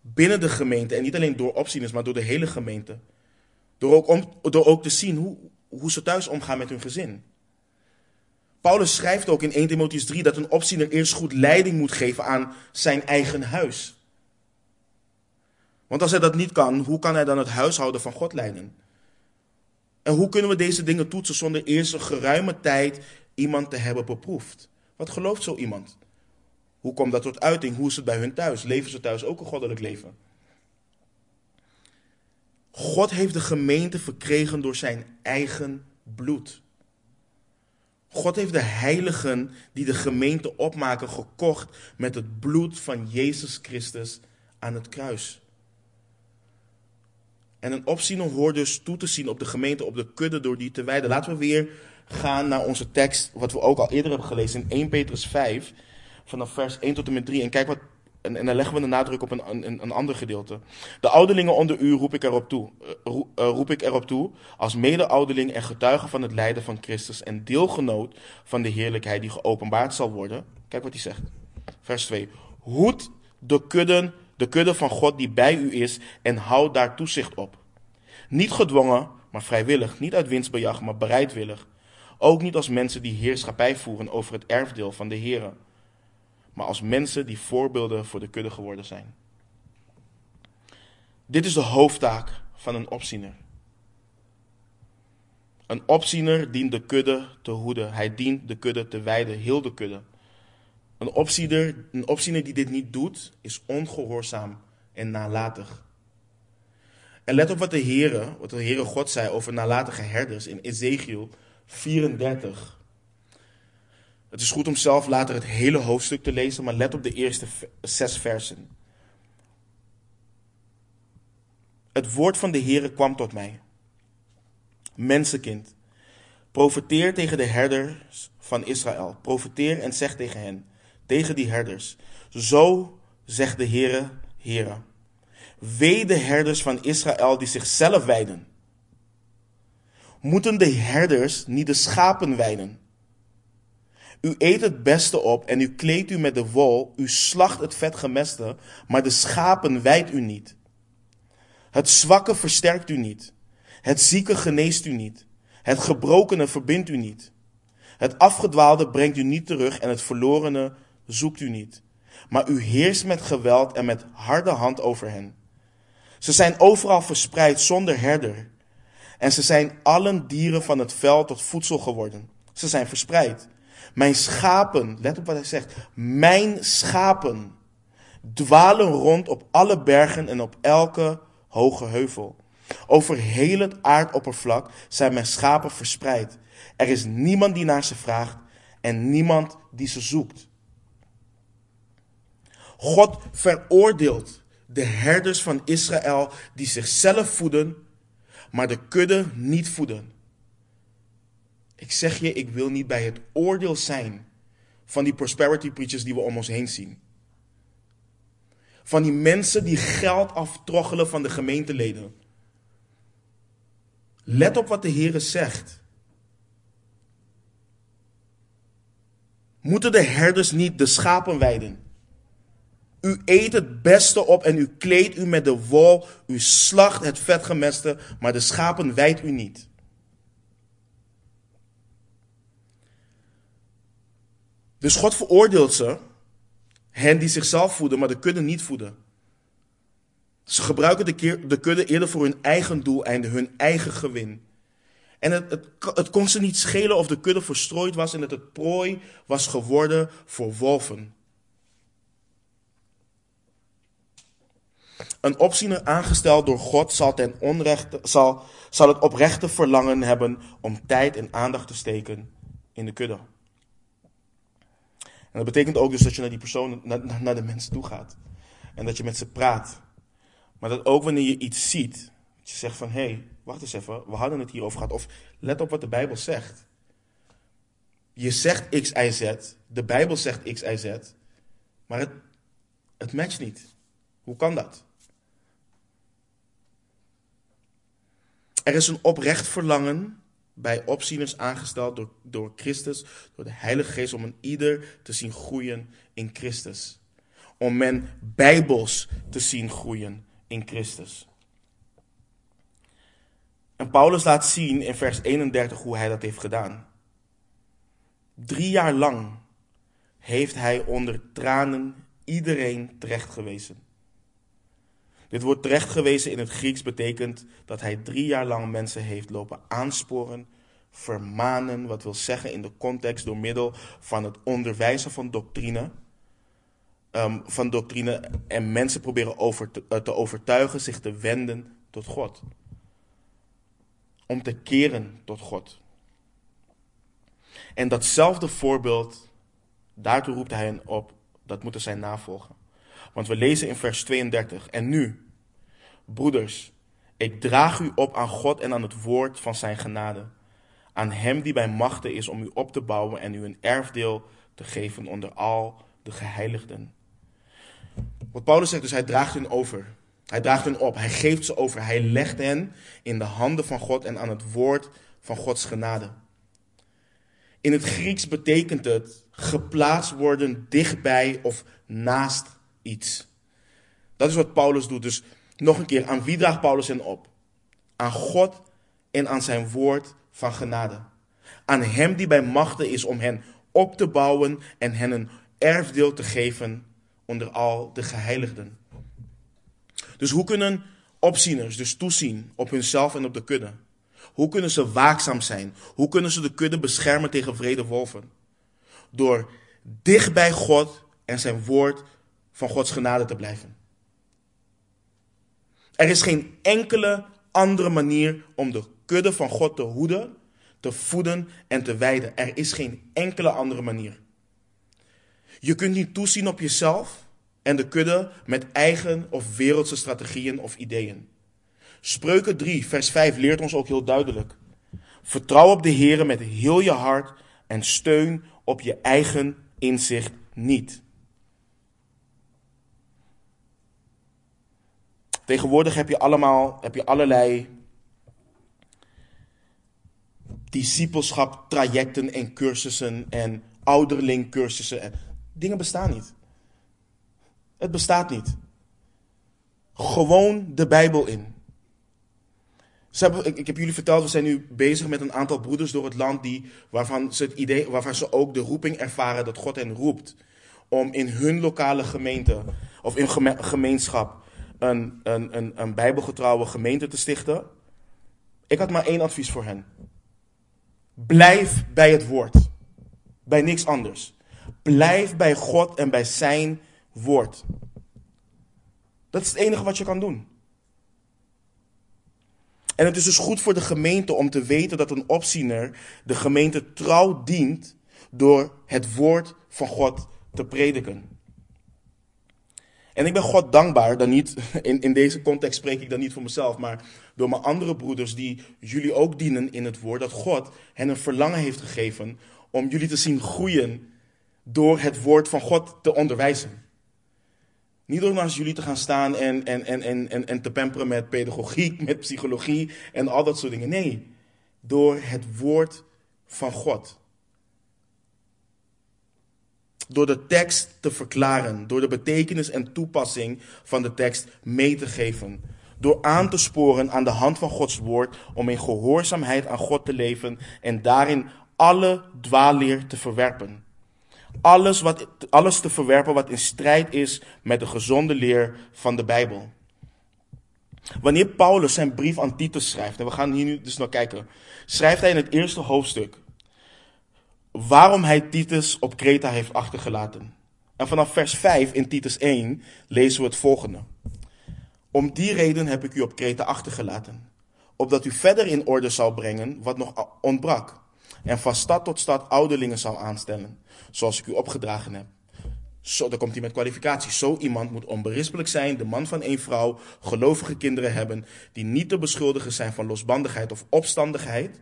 binnen de gemeente en niet alleen door opzieners, maar door de hele gemeente. Door ook, om, door ook te zien hoe, hoe ze thuis omgaan met hun gezin. Paulus schrijft ook in 1 Timotheus 3 dat een opziener eerst goed leiding moet geven aan zijn eigen huis. Want als hij dat niet kan, hoe kan hij dan het huishouden van God leiden? En hoe kunnen we deze dingen toetsen zonder eerst een geruime tijd iemand te hebben beproefd? Wat gelooft zo iemand? Hoe komt dat tot uiting? Hoe is het bij hun thuis? Leven ze thuis ook een goddelijk leven? God heeft de gemeente verkregen door zijn eigen bloed. God heeft de heiligen die de gemeente opmaken gekocht met het bloed van Jezus Christus aan het kruis. En een opziener hoort dus toe te zien op de gemeente, op de kudde door die te wijden. Laten we weer gaan naar onze tekst, wat we ook al eerder hebben gelezen in 1 Petrus 5, vanaf vers 1 tot en met 3. En kijk wat en, en dan leggen we de nadruk op een, een, een ander gedeelte. De ouderlingen onder u roep ik erop toe, uh, roep ik erop toe als mede-ouderling en getuige van het lijden van Christus en deelgenoot van de heerlijkheid die geopenbaard zal worden. Kijk wat hij zegt. Vers 2. Hoed de kudden, de kudde van God die bij u is en houd daar toezicht op. Niet gedwongen, maar vrijwillig. Niet uit winstbejag, maar bereidwillig. Ook niet als mensen die heerschappij voeren over het erfdeel van de Here maar als mensen die voorbeelden voor de kudde geworden zijn. Dit is de hoofdtaak van een opziener. Een opziener dient de kudde te hoeden. Hij dient de kudde te wijden, heel de kudde. Een opziener, een opziener die dit niet doet, is ongehoorzaam en nalatig. En let op wat de Heere, wat de Heere God zei over nalatige herders in Ezekiel 34. Het is goed om zelf later het hele hoofdstuk te lezen, maar let op de eerste zes versen. Het woord van de Heere kwam tot mij. Mensenkind, profeteer tegen de herders van Israël. Profeteer en zeg tegen hen, tegen die herders. Zo zegt de Heere, Heere. Wee de herders van Israël die zichzelf wijden. Moeten de herders niet de schapen wijden? U eet het beste op en u kleedt u met de wol, u slacht het vetgemeste, maar de schapen wijdt u niet. Het zwakke versterkt u niet. Het zieke geneest u niet. Het gebrokene verbindt u niet. Het afgedwaalde brengt u niet terug en het verlorene zoekt u niet. Maar u heerst met geweld en met harde hand over hen. Ze zijn overal verspreid zonder herder. En ze zijn allen dieren van het veld tot voedsel geworden. Ze zijn verspreid. Mijn schapen, let op wat hij zegt. Mijn schapen dwalen rond op alle bergen en op elke hoge heuvel. Over heel het aardoppervlak zijn mijn schapen verspreid. Er is niemand die naar ze vraagt en niemand die ze zoekt. God veroordeelt de herders van Israël die zichzelf voeden, maar de kudde niet voeden. Ik zeg je, ik wil niet bij het oordeel zijn van die prosperity preachers die we om ons heen zien. Van die mensen die geld aftroggelen van de gemeenteleden. Let op wat de Heer zegt. Moeten de herders niet de schapen weiden? U eet het beste op en u kleedt u met de wol. U slacht het vetgemeste, maar de schapen wijdt u niet. Dus God veroordeelt ze, hen die zichzelf voeden, maar de kudde niet voeden. Ze gebruiken de, de kudde eerder voor hun eigen doeleinden, hun eigen gewin. En het, het, het kon ze niet schelen of de kudde verstrooid was en dat het prooi was geworden voor wolven. Een opziener aangesteld door God zal, ten onrechte, zal, zal het oprechte verlangen hebben om tijd en aandacht te steken in de kudde. En dat betekent ook dus dat je naar die persoon, naar, naar de mensen toe gaat. En dat je met ze praat. Maar dat ook wanneer je iets ziet, dat je zegt van hé, hey, wacht eens even, we hadden het hierover gehad. Of let op wat de Bijbel zegt. Je zegt X, Y, Z, de Bijbel zegt X, Y, Z, maar het, het matcht niet. Hoe kan dat? Er is een oprecht verlangen bij opzieners aangesteld door, door Christus, door de Heilige Geest, om een ieder te zien groeien in Christus. Om men bijbels te zien groeien in Christus. En Paulus laat zien in vers 31 hoe hij dat heeft gedaan. Drie jaar lang heeft hij onder tranen iedereen terechtgewezen. Dit woord terechtgewezen in het Grieks betekent dat hij drie jaar lang mensen heeft lopen aansporen, vermanen, wat wil zeggen in de context door middel van het onderwijzen van doctrine. Um, van doctrine en mensen proberen over te, uh, te overtuigen zich te wenden tot God. Om te keren tot God. En datzelfde voorbeeld, daartoe roept hij hen op, dat moeten zij navolgen. Want we lezen in vers 32. En nu, broeders, ik draag u op aan God en aan het woord van zijn genade. Aan hem die bij machten is om u op te bouwen en u een erfdeel te geven onder al de geheiligden. Wat Paulus zegt, dus hij draagt hen over. Hij draagt hen op, hij geeft ze over, hij legt hen in de handen van God en aan het woord van Gods genade. In het Grieks betekent het geplaatst worden dichtbij of naast iets. Dat is wat Paulus doet. Dus nog een keer, aan wie draagt Paulus hen op? Aan God en aan zijn woord van genade. Aan hem die bij machten is om hen op te bouwen en hen een erfdeel te geven onder al de geheiligden. Dus hoe kunnen opzieners dus toezien op hunzelf en op de kudde? Hoe kunnen ze waakzaam zijn? Hoe kunnen ze de kudde beschermen tegen vrede wolven? Door dicht bij God en zijn woord van Gods genade te blijven. Er is geen enkele andere manier om de kudde van God te hoeden, te voeden en te wijden. Er is geen enkele andere manier. Je kunt niet toezien op jezelf en de kudde met eigen of wereldse strategieën of ideeën. Spreuken 3, vers 5 leert ons ook heel duidelijk. Vertrouw op de Heer met heel je hart en steun op je eigen inzicht niet. Tegenwoordig heb je allemaal, heb je allerlei discipelschap trajecten en cursussen en ouderling cursussen. Dingen bestaan niet. Het bestaat niet. Gewoon de Bijbel in. Ik, heb jullie verteld, we zijn nu bezig met een aantal broeders door het land die, waarvan, ze het idee, waarvan ze ook de roeping ervaren dat God hen roept. Om in hun lokale gemeente of in gemeenschap een, een, een, een bijbelgetrouwe gemeente te stichten. Ik had maar één advies voor hen. Blijf bij het woord. Bij niks anders. Blijf bij God en bij zijn woord. Dat is het enige wat je kan doen. En het is dus goed voor de gemeente om te weten dat een opziener de gemeente trouw dient door het woord van God te prediken. En ik ben God dankbaar, dan niet, in, in deze context spreek ik dan niet voor mezelf, maar door mijn andere broeders die jullie ook dienen in het woord, dat God hen een verlangen heeft gegeven om jullie te zien groeien door het woord van God te onderwijzen. Niet door naast jullie te gaan staan en, en, en, en, en te pamperen met pedagogiek, met psychologie en al dat soort dingen. Nee, door het woord van God. Door de tekst te verklaren, door de betekenis en toepassing van de tekst mee te geven. Door aan te sporen aan de hand van Gods woord om in gehoorzaamheid aan God te leven en daarin alle dwaalleer te verwerpen. Alles, wat, alles te verwerpen wat in strijd is met de gezonde leer van de Bijbel. Wanneer Paulus zijn brief aan Titus schrijft, en we gaan hier nu dus naar kijken, schrijft hij in het eerste hoofdstuk waarom hij Titus op Kreta heeft achtergelaten. En vanaf vers 5 in Titus 1 lezen we het volgende. Om die reden heb ik u op Kreta achtergelaten, opdat u verder in orde zal brengen wat nog ontbrak En van stad tot stad ouderlingen zal aanstellen, zoals ik u opgedragen heb. Zo, dan komt hij met kwalificaties. Zo iemand moet onberispelijk zijn, de man van één vrouw, gelovige kinderen hebben, die niet te beschuldigen zijn van losbandigheid of opstandigheid.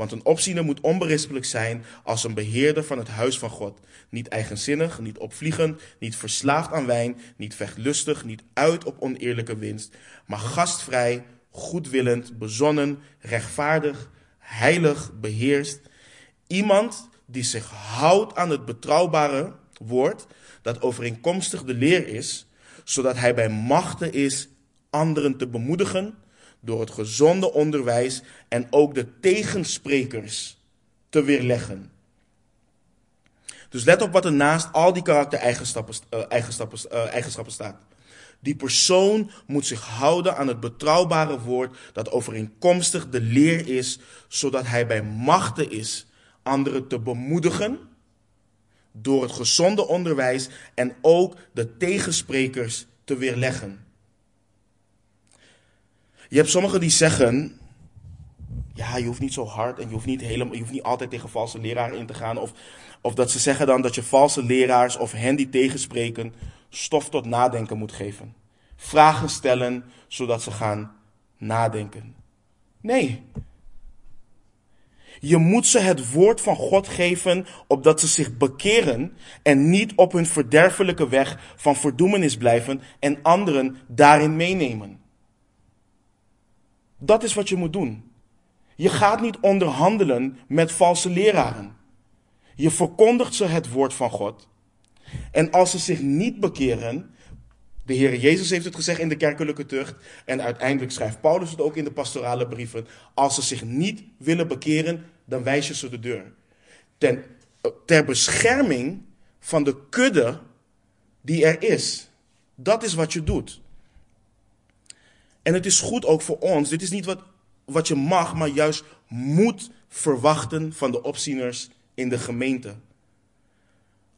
Want een opziener moet onberispelijk zijn als een beheerder van het huis van God. Niet eigenzinnig, niet opvliegend, niet verslaafd aan wijn, niet vechtlustig, niet uit op oneerlijke winst, maar gastvrij, goedwillend, bezonnen, rechtvaardig, heilig, beheerst. Iemand die zich houdt aan het betrouwbare woord dat overeenkomstig de leer is, zodat hij bij machten is anderen te bemoedigen door het gezonde onderwijs en ook de tegensprekers te weerleggen. Dus let op wat er naast al die karaktereigenschappen eigenschappen, uh, eigenschappen staat. Die persoon moet zich houden aan het betrouwbare woord dat overeenkomstig de leer is, zodat hij bij machten is anderen te bemoedigen door het gezonde onderwijs en ook de tegensprekers te weerleggen. Je hebt sommigen die zeggen, ja, je hoeft niet zo hard en je hoeft niet, helemaal, je hoeft niet altijd tegen valse leraren in te gaan. Of, of dat ze zeggen dan dat je valse leraars of hen die tegenspreken stof tot nadenken moet geven. Vragen stellen zodat ze gaan nadenken. Nee, je moet ze het woord van God geven, opdat ze zich bekeren en niet op hun verderfelijke weg van verdoemenis blijven en anderen daarin meenemen. Dat is wat je moet doen. Je gaat niet onderhandelen met valse leraren. Je verkondigt ze het woord van God. En als ze zich niet bekeren, de Heer Jezus heeft het gezegd in de kerkelijke tucht. En uiteindelijk schrijft Paulus het ook in de pastorale brieven. Als ze zich niet willen bekeren, dan wijs je ze de deur. Ten, ter bescherming van de kudde die er is. Dat is wat je doet. En het is goed ook voor ons. Dit is niet wat, wat je mag, maar juist moet verwachten van de opzieners in de gemeente.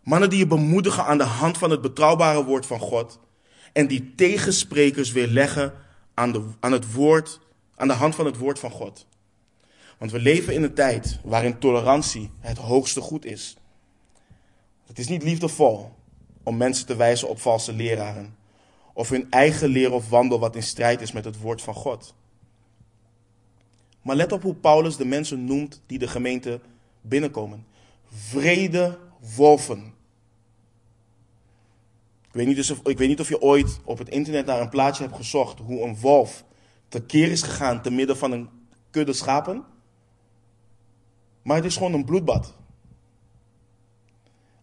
Mannen die je bemoedigen aan de hand van het betrouwbare woord van God en die tegensprekers weerleggen aan, de, aan het woord, aan de hand van het woord van God. Want we leven in een tijd waarin tolerantie het hoogste goed is. Het is niet liefdevol om mensen te wijzen op valse leraren of hun eigen leer of wandel wat in strijd is met het woord van God. Maar let op hoe Paulus de mensen noemt die de gemeente binnenkomen. Vrede wolven. Ik weet, niet dus of, ik weet niet of je ooit op het internet naar een plaatje hebt gezocht hoe een wolf tekeer is gegaan te midden van een kudde schapen. Maar het is gewoon een bloedbad.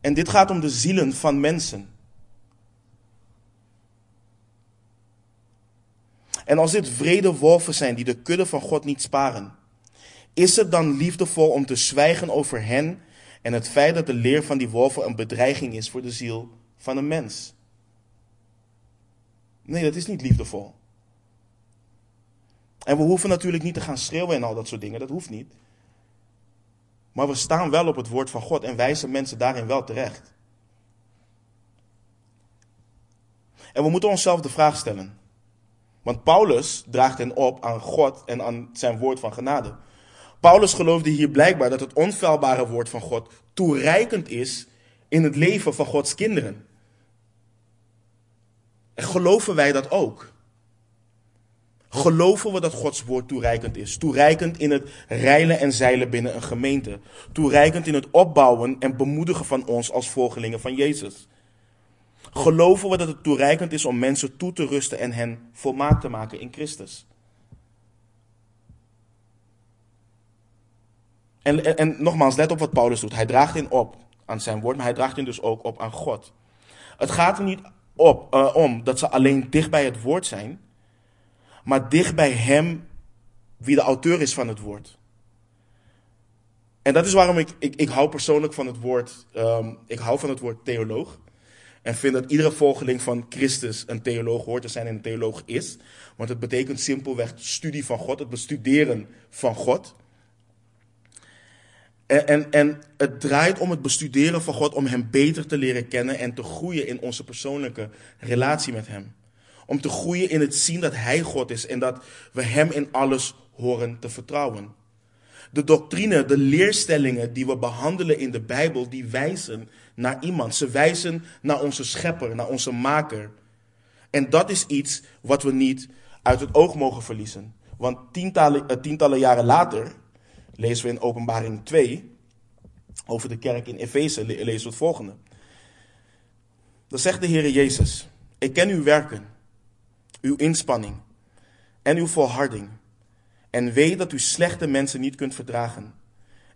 En dit gaat om de zielen van mensen. En als dit vrede wolven zijn die de kudde van God niet sparen, is het dan liefdevol om te zwijgen over hen en het feit dat de leer van die wolven een bedreiging is voor de ziel van een mens? Nee, dat is niet liefdevol. En we hoeven natuurlijk niet te gaan schreeuwen en al dat soort dingen, dat hoeft niet. Maar we staan wel op het woord van God en wijzen mensen daarin wel terecht. En we moeten onszelf de vraag stellen. Want Paulus draagt hen op aan God en aan zijn woord van genade. Paulus geloofde hier blijkbaar dat het onfeilbare woord van God toereikend is in het leven van Gods kinderen. En geloven wij dat ook? Geloven we dat Gods woord toereikend is? Toereikend in het reilen en zeilen binnen een gemeente. Toereikend in het opbouwen en bemoedigen van ons als volgelingen van Jezus. Geloven we dat het toereikend is om mensen toe te rusten en hen volmaakt te maken in Christus? En, en, nogmaals, let op wat Paulus doet. Hij draagt in op aan zijn woord, maar hij draagt in dus ook op aan God. Het gaat er niet op, uh, om dat ze alleen dicht bij het woord zijn, maar dicht bij hem wie de auteur is van het woord. En dat is waarom ik, ik, ik hou persoonlijk van het woord, um, ik hou van het woord theoloog. En vind dat iedere volgeling van Christus een theoloog hoort te zijn en een theoloog is. Want het betekent simpelweg studie van God, het bestuderen van God. En, en, en het draait om het bestuderen van God, om Hem beter te leren kennen en te groeien in onze persoonlijke relatie met Hem. Om te groeien in het zien dat Hij God is en dat we Hem in alles horen te vertrouwen. De doctrine, de leerstellingen die we behandelen in de Bijbel, die wijzen naar iemand. Ze wijzen naar onze schepper, naar onze maker. En dat is iets wat we niet uit het oog mogen verliezen. Want tientallen, eh, tientallen jaren later lezen we in Openbaring 2 over de kerk in Efeze, lezen we het volgende. Dan zegt de Heer Jezus, ik ken uw werken, uw inspanning en uw volharding. En weet dat u slechte mensen niet kunt verdragen.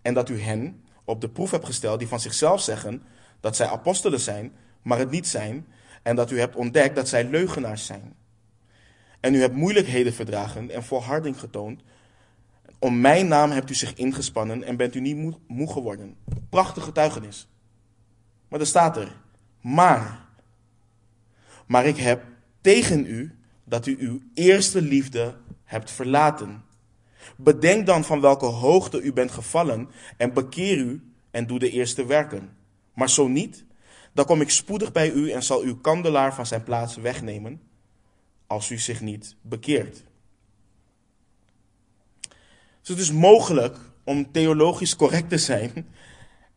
En dat u hen op de proef hebt gesteld die van zichzelf zeggen dat zij apostelen zijn, maar het niet zijn. En dat u hebt ontdekt dat zij leugenaars zijn. En u hebt moeilijkheden verdragen en volharding getoond. Om mijn naam hebt u zich ingespannen en bent u niet moe, geworden. Prachtige getuigenis. Maar er staat er, maar. Maar ik heb tegen u dat u uw eerste liefde hebt verlaten. Bedenk dan van welke hoogte u bent gevallen en bekeer u en doe de eerste werken. Maar zo niet, dan kom ik spoedig bij u en zal uw kandelaar van zijn plaats wegnemen, als u zich niet bekeert. Dus het is mogelijk om theologisch correct te zijn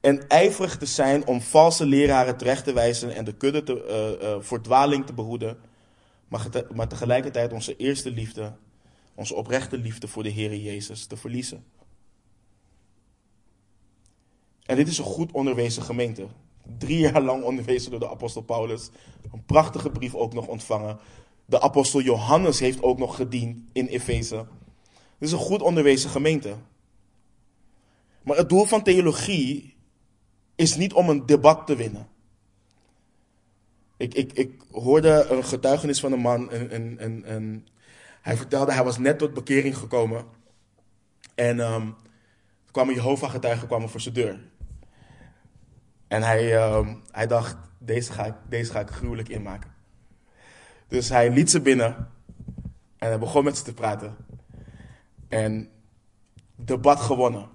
en ijverig te zijn om valse leraren terecht te wijzen en de kudde te, uh, uh, voor dwaling te behoeden, maar, maar tegelijkertijd onze eerste liefde onze oprechte liefde voor de Heer Jezus te verliezen. En dit is een goed onderwezen gemeente. Drie jaar lang onderwezen door de apostel Paulus. Een prachtige brief ook nog ontvangen. De apostel Johannes heeft ook nog gediend in Efeze. Dit is een goed onderwezen gemeente. Maar het doel van theologie is niet om een debat te winnen. Ik, ik, ik hoorde een getuigenis van een man, een, een, een, een hij vertelde, hij was net tot bekering gekomen. En um, kwamen Jehovah-getuigen voor zijn deur. En hij, um, hij dacht, deze ga, ik, deze ga ik gruwelijk inmaken. Dus hij liet ze binnen. En hij begon met ze te praten. En debat gewonnen.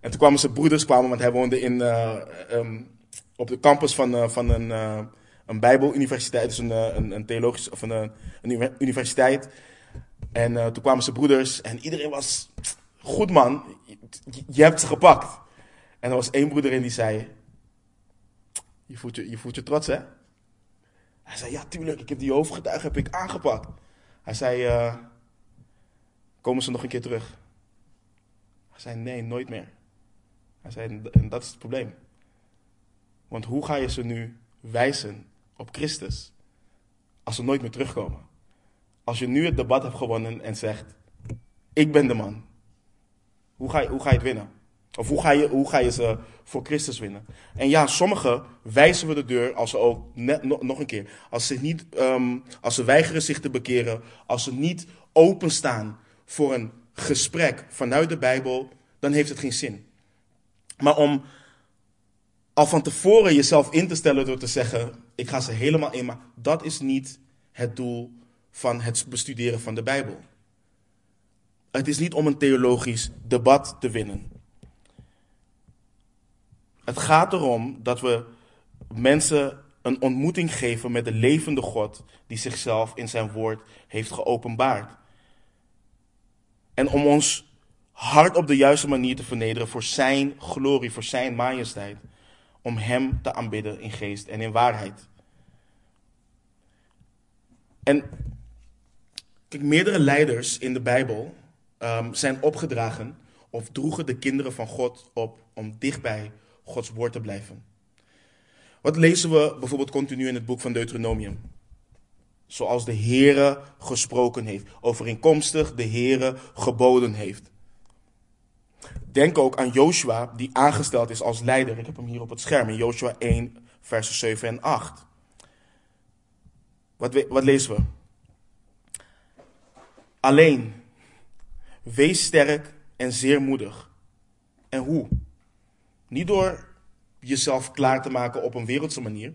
En toen kwamen zijn broeders, kwamen, want hij woonde in, uh, um, op de campus van, uh, van een... Uh, een Bijbeluniversiteit, dus een, eh, een, een theologisch of een, een universiteit. En toen kwamen zijn broeders en iedereen was goed man, je, je, hebt ze gepakt. En er was één broeder in die zei, je voelt je, je voelt je trots hè? Hij zei, ja tuurlijk, ik heb die hoofdgetuigen heb ik aangepakt. Hij zei, uh, komen ze nog een keer terug? Hij zei, nee, nooit meer. Hij zei, en dat is het probleem. Want hoe ga je ze nu wijzen op Christus als ze nooit meer terugkomen. Als je nu het debat hebt gewonnen en zegt, ik ben de man. Hoe ga je, hoe ga je het winnen? Of hoe ga, je, hoe ga je ze voor Christus winnen? En ja, sommigen wijzen we de deur als ze ook, net, nog, een keer, als ze, niet, um, als ze weigeren zich te bekeren, als ze niet openstaan voor een gesprek vanuit de Bijbel, dan heeft het geen zin. Maar om al van tevoren jezelf in te stellen door te zeggen: ik ga ze helemaal in, maar dat is niet het doel van het bestuderen van de Bijbel. Het is niet om een theologisch debat te winnen. Het gaat erom dat we mensen een ontmoeting geven met de levende God die zichzelf in zijn woord heeft geopenbaard. En om ons hart op de juiste manier te vernederen voor zijn glorie, voor zijn majesteit om Hem te aanbidden in geest en in waarheid. En kijk, meerdere leiders in de Bijbel um, zijn opgedragen of droegen de kinderen van God op om dichtbij Gods woord te blijven. Wat lezen we bijvoorbeeld continu in het boek van Deuteronomium? Zoals de Heere gesproken heeft, overeenkomstig de Heere geboden heeft. Denk ook aan Joshua, die aangesteld is als leider. Ik heb hem hier op het scherm in Joshua 1, versen 7 en 8. Wat, wat lezen we? Alleen, wees sterk en zeer moedig. En hoe? Niet door jezelf klaar te maken op een wereldse manier,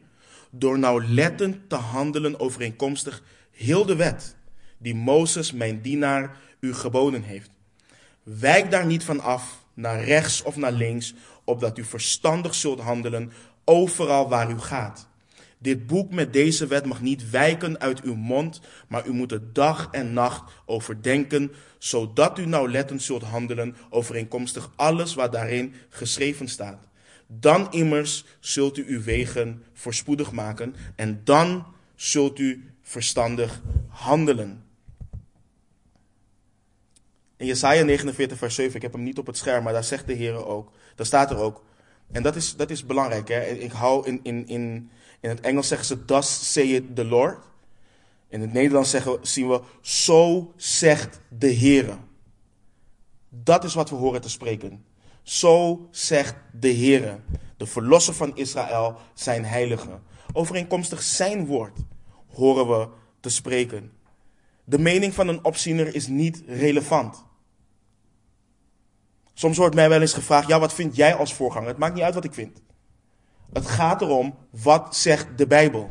door nauwlettend te handelen overeenkomstig heel de wet die Mozes, mijn dienaar, u geboden heeft. Wijk daar niet van af naar rechts of naar links, opdat u verstandig zult handelen overal waar u gaat. Dit boek met deze wet mag niet wijken uit uw mond, maar u moet er dag en nacht over denken, zodat u nauwlettend zult handelen overeenkomstig alles wat daarin geschreven staat. Dan immers zult u uw wegen voorspoedig maken en dan zult u verstandig handelen. In Jesaja 49, vers 7, ik heb hem niet op het scherm, maar daar zegt de Heer ook, daar staat er ook, en dat is, dat is belangrijk. Hè? Ik hou in, in, in, in het Engels zeggen ze, thus saith the Lord. In het Nederlands zeggen, zien we, zo zegt de Heer. Dat is wat we horen te spreken. Zo zegt de Heer, de verlosser van Israël, zijn heilige. Overeenkomstig zijn woord horen we te spreken. De mening van een opziener is niet relevant. Soms wordt mij wel eens gevraagd, ja, wat vind jij als voorganger? Het maakt niet uit wat ik vind. Het gaat erom, wat zegt de Bijbel?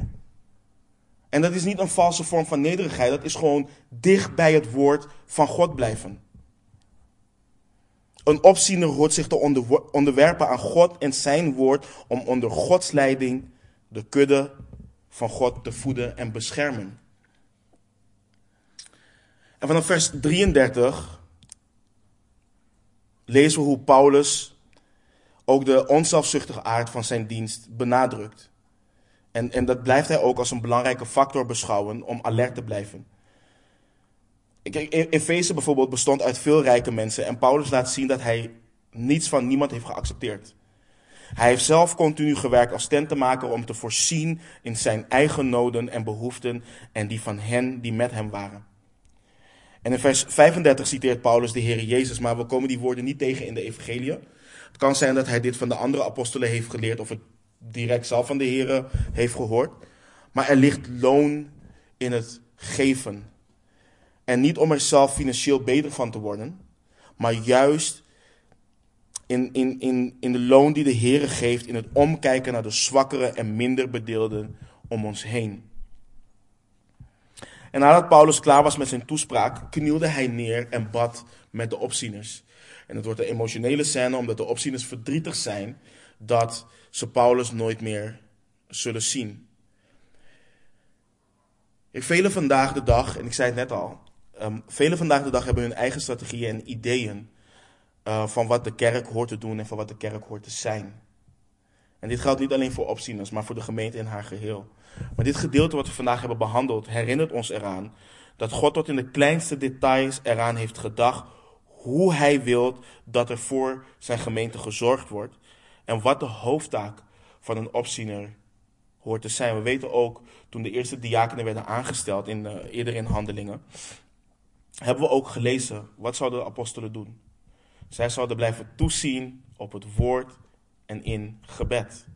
En dat is niet een valse vorm van nederigheid, dat is gewoon dicht bij het woord van God blijven. Een opziener hoort zich te onderwerpen aan God en zijn woord om onder Gods leiding de kudde van God te voeden en beschermen. En vanaf vers 33 lezen we hoe Paulus ook de onzelfzuchtige aard van zijn dienst benadrukt. En, en dat blijft hij ook als een belangrijke factor beschouwen om alert te blijven. Kijk, Efeze bijvoorbeeld bestond uit veel rijke mensen en Paulus laat zien dat hij niets van niemand heeft geaccepteerd. Hij heeft zelf continu gewerkt als tentenmaker om te voorzien in zijn eigen noden en behoeften en die van hen die met hem waren. En in vers 35 citeert Paulus de Heer Jezus, maar we komen die woorden niet tegen in de Evangelie. Het kan zijn dat hij dit van de andere apostelen heeft geleerd of het direct zelf van de Heer heeft gehoord. Maar er ligt loon in het geven. En niet om er zelf financieel beter van te worden, maar juist in, in, in, in de loon die de Heer geeft, in het omkijken naar de zwakkere en minder bedeelden om ons heen. En nadat Paulus klaar was met zijn toespraak, knielde hij neer en bad met de opzieners. En het wordt een emotionele scène omdat de opzieners verdrietig zijn dat ze Paulus nooit meer zullen zien. Velen vandaag de dag, en ik zei het net al, um, vandaag de dag hebben hun eigen strategieën en ideeën uh, van wat de kerk hoort te doen en van wat de kerk hoort te zijn. En dit geldt niet alleen voor opzieners, maar voor de gemeente in haar geheel. Maar dit gedeelte wat we vandaag hebben behandeld herinnert ons eraan dat God tot in de kleinste details eraan heeft gedacht hoe hij wil dat er voor zijn gemeente gezorgd wordt en wat de hoofdtaak van een opziener hoort te zijn. We weten ook toen de eerste diakenen werden aangesteld in, uh, eerder in handelingen, hebben we ook gelezen wat zouden de apostelen doen. Zij zouden blijven toezien op het woord en in gebed.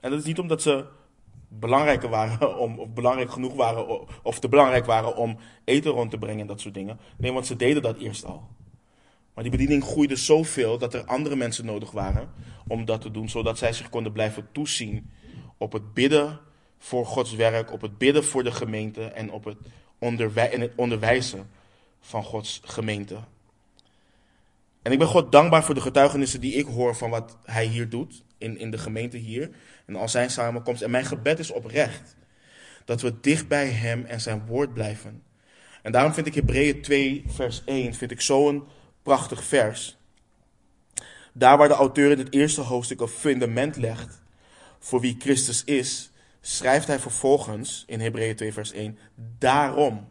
En dat is niet omdat ze belangrijker waren om, of belangrijk genoeg waren, of te belangrijk waren om eten rond te brengen en dat soort dingen. Nee, want ze deden dat eerst al. Maar die bediening groeide zoveel dat er andere mensen nodig waren om dat te doen, zodat zij zich konden blijven toezien op het bidden voor Gods werk, op het bidden voor de gemeente en op het, onderwij en het onderwijzen van Gods gemeente. En ik ben God dankbaar voor de getuigenissen die ik hoor van wat Hij hier doet, in, in de gemeente hier, en al zijn samenkomst. En mijn gebed is oprecht, dat we dicht bij Hem en Zijn woord blijven. En daarom vind ik Hebreeën 2, vers 1, vind ik zo'n prachtig vers. Daar waar de auteur in het eerste hoofdstuk een fundament legt voor wie Christus is, schrijft hij vervolgens in Hebreeën 2, vers 1, daarom,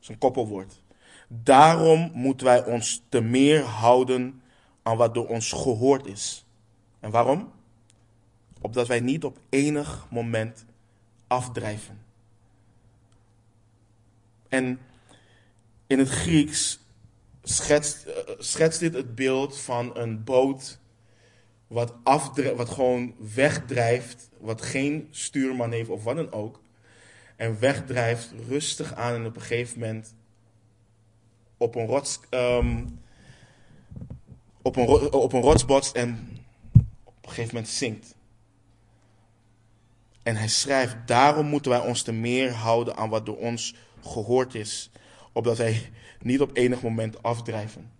dat koppelwoord, daarom moeten wij ons te meer houden aan wat door ons gehoord is. En waarom? Opdat wij niet op enig moment afdrijven. En in het Grieks schetst, uh, schetst dit het beeld van een boot wat, wat gewoon wegdrijft, wat geen stuurman heeft of wat dan ook. En wegdrijft rustig aan en op een gegeven moment op een rots, um, op een, op een en een gegeven moment zinkt. En hij schrijft, daarom moeten wij ons te meer houden aan wat door ons gehoord is, opdat wij niet op enig moment afdrijven.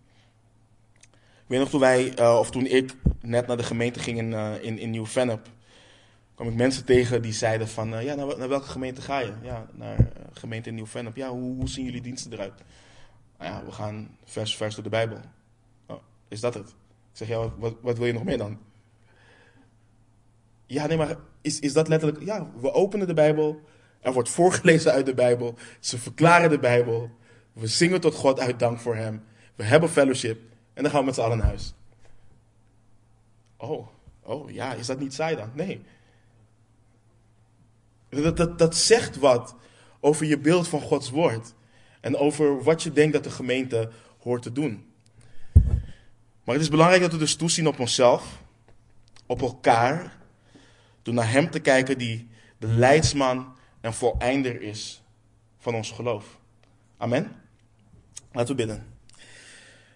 Ik weet nog toen wij, uh, of toen ik net naar de gemeente ging in, uh, in, in Nieuw-Vennep, kwam ik mensen tegen die zeiden van, eh, ja, naar, welke gemeente ga je? Ja, naar gemeente Nieuw-Vennep. Ja, hoe, hoe, zien jullie diensten eruit? Nou ja, we gaan vers vers door de Bijbel. Oh, is dat het? Ik zeg, ja, wat, wat wil je nog meer dan? Ja, nee, maar is, is dat letterlijk... Ja, we openen de Bijbel. Er wordt voorgelezen uit de Bijbel. Ze verklaren de Bijbel. We zingen tot God uit dank voor hem. We hebben fellowship. En dan gaan we met z'n allen naar huis. Oh, oh ja, is dat niet saai dan? Nee. Dat, dat, dat zegt wat over je beeld van Gods woord. En over wat je denkt dat de gemeente hoort te doen. Maar het is belangrijk dat we dus toezien op onszelf, op elkaar, door naar Hem te kijken die de leidsman en voleinder is van ons geloof. Amen. Laten we bidden.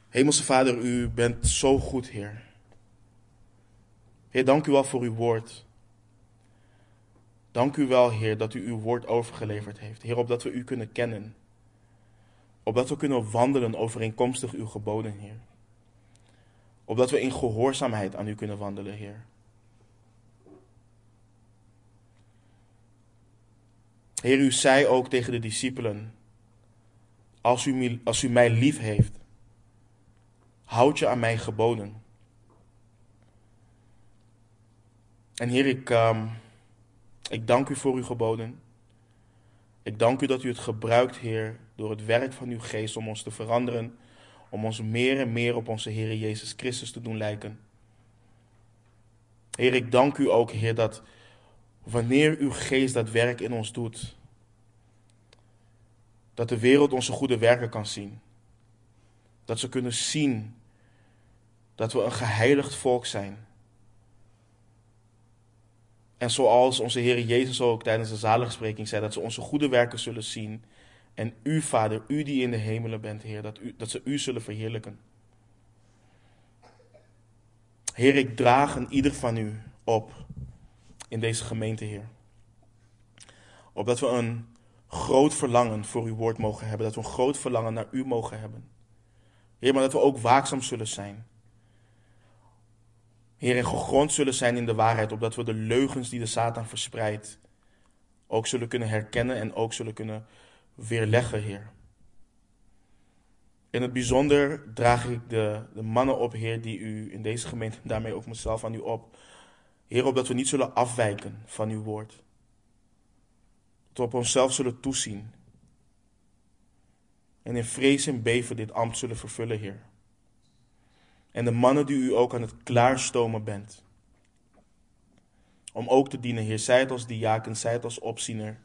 Hemelse Vader, u bent zo goed, Heer. Heer, dank u wel voor uw woord. Dank u wel, Heer, dat u uw woord overgeleverd heeft. Heer, opdat we u kunnen kennen. Opdat we kunnen wandelen overeenkomstig uw geboden, Heer. Opdat we in gehoorzaamheid aan u kunnen wandelen, Heer. Heer, u zei ook tegen de discipelen: Als u, als u mij lief heeft, houd je aan mijn geboden. En Heer, ik, um, ik dank u voor uw geboden. Ik dank u dat u het gebruikt, Heer, door het werk van uw geest om ons te veranderen, om ons meer en meer op onze Heer Jezus Christus te doen lijken. Heer, ik dank u ook, Heer, dat wanneer uw geest dat werk in ons doet, dat de wereld onze goede werken kan zien. Dat ze kunnen zien dat we een geheiligd volk zijn. En zoals onze Heer Jezus ook tijdens de zaligspreking zei, dat ze onze goede werken zullen zien. En u, Vader, u die in de hemelen bent, Heer, dat, u, dat ze u zullen verheerlijken. Heer, ik draag een ieder van u op in deze gemeente, Heer. Opdat we een groot verlangen voor uw woord mogen hebben. Dat we een groot verlangen naar u mogen hebben. Heer, maar dat we ook waakzaam zullen zijn. Heer, en gegrond zullen zijn in de waarheid, opdat we de leugens die de Satan verspreidt, ook zullen kunnen herkennen en ook zullen kunnen weerleggen, Heer. In het bijzonder draag ik de, de mannen op, Heer, die u in deze gemeente, daarmee ook mezelf aan u op. Heer, opdat we niet zullen afwijken van uw woord. Dat we op onszelf zullen toezien. En in vrees en beven dit ambt zullen vervullen, Heer. En de mannen die u ook aan het klaarstomen bent. Om ook te dienen, Heer. Zij het als diaken, zij het als opziener.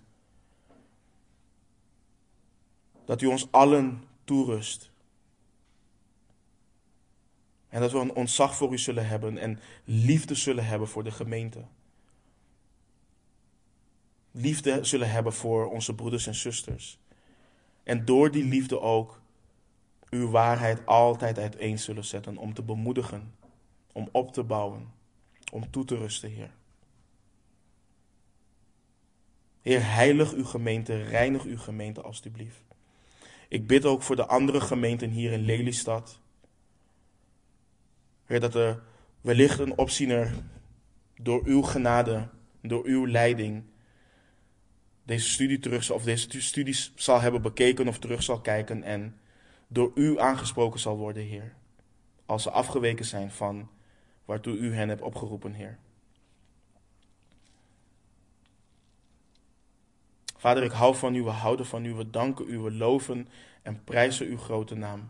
Dat u ons allen toerust. En dat we een ontzag voor u zullen hebben en liefde zullen hebben voor de gemeente. Liefde zullen hebben voor onze broeders en zusters. En door die liefde ook uw waarheid altijd uiteen zullen zetten om te bemoedigen, om op te bouwen, om toe te rusten, Heer. Heer, heilig uw gemeente, reinig uw gemeente alstublieft. Ik bid ook voor de andere gemeenten hier in Lelystad. Heer, dat er wellicht een opziener door uw genade, door uw leiding, deze studie terug of deze studies zal hebben bekeken of terug zal kijken en door u aangesproken zal worden, Heer. Als ze afgeweken zijn van waartoe u hen hebt opgeroepen, Heer. Vader, ik hou van u, we houden van u, we danken u, we loven en prijzen uw grote naam.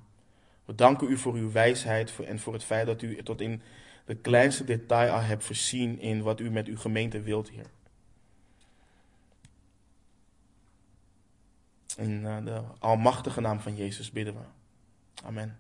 We danken u voor uw wijsheid en voor het feit dat u tot in de kleinste detail al hebt voorzien in wat u met uw gemeente wilt, Heer. In eh, de almachtige naam van Jezus bidden we. Amen.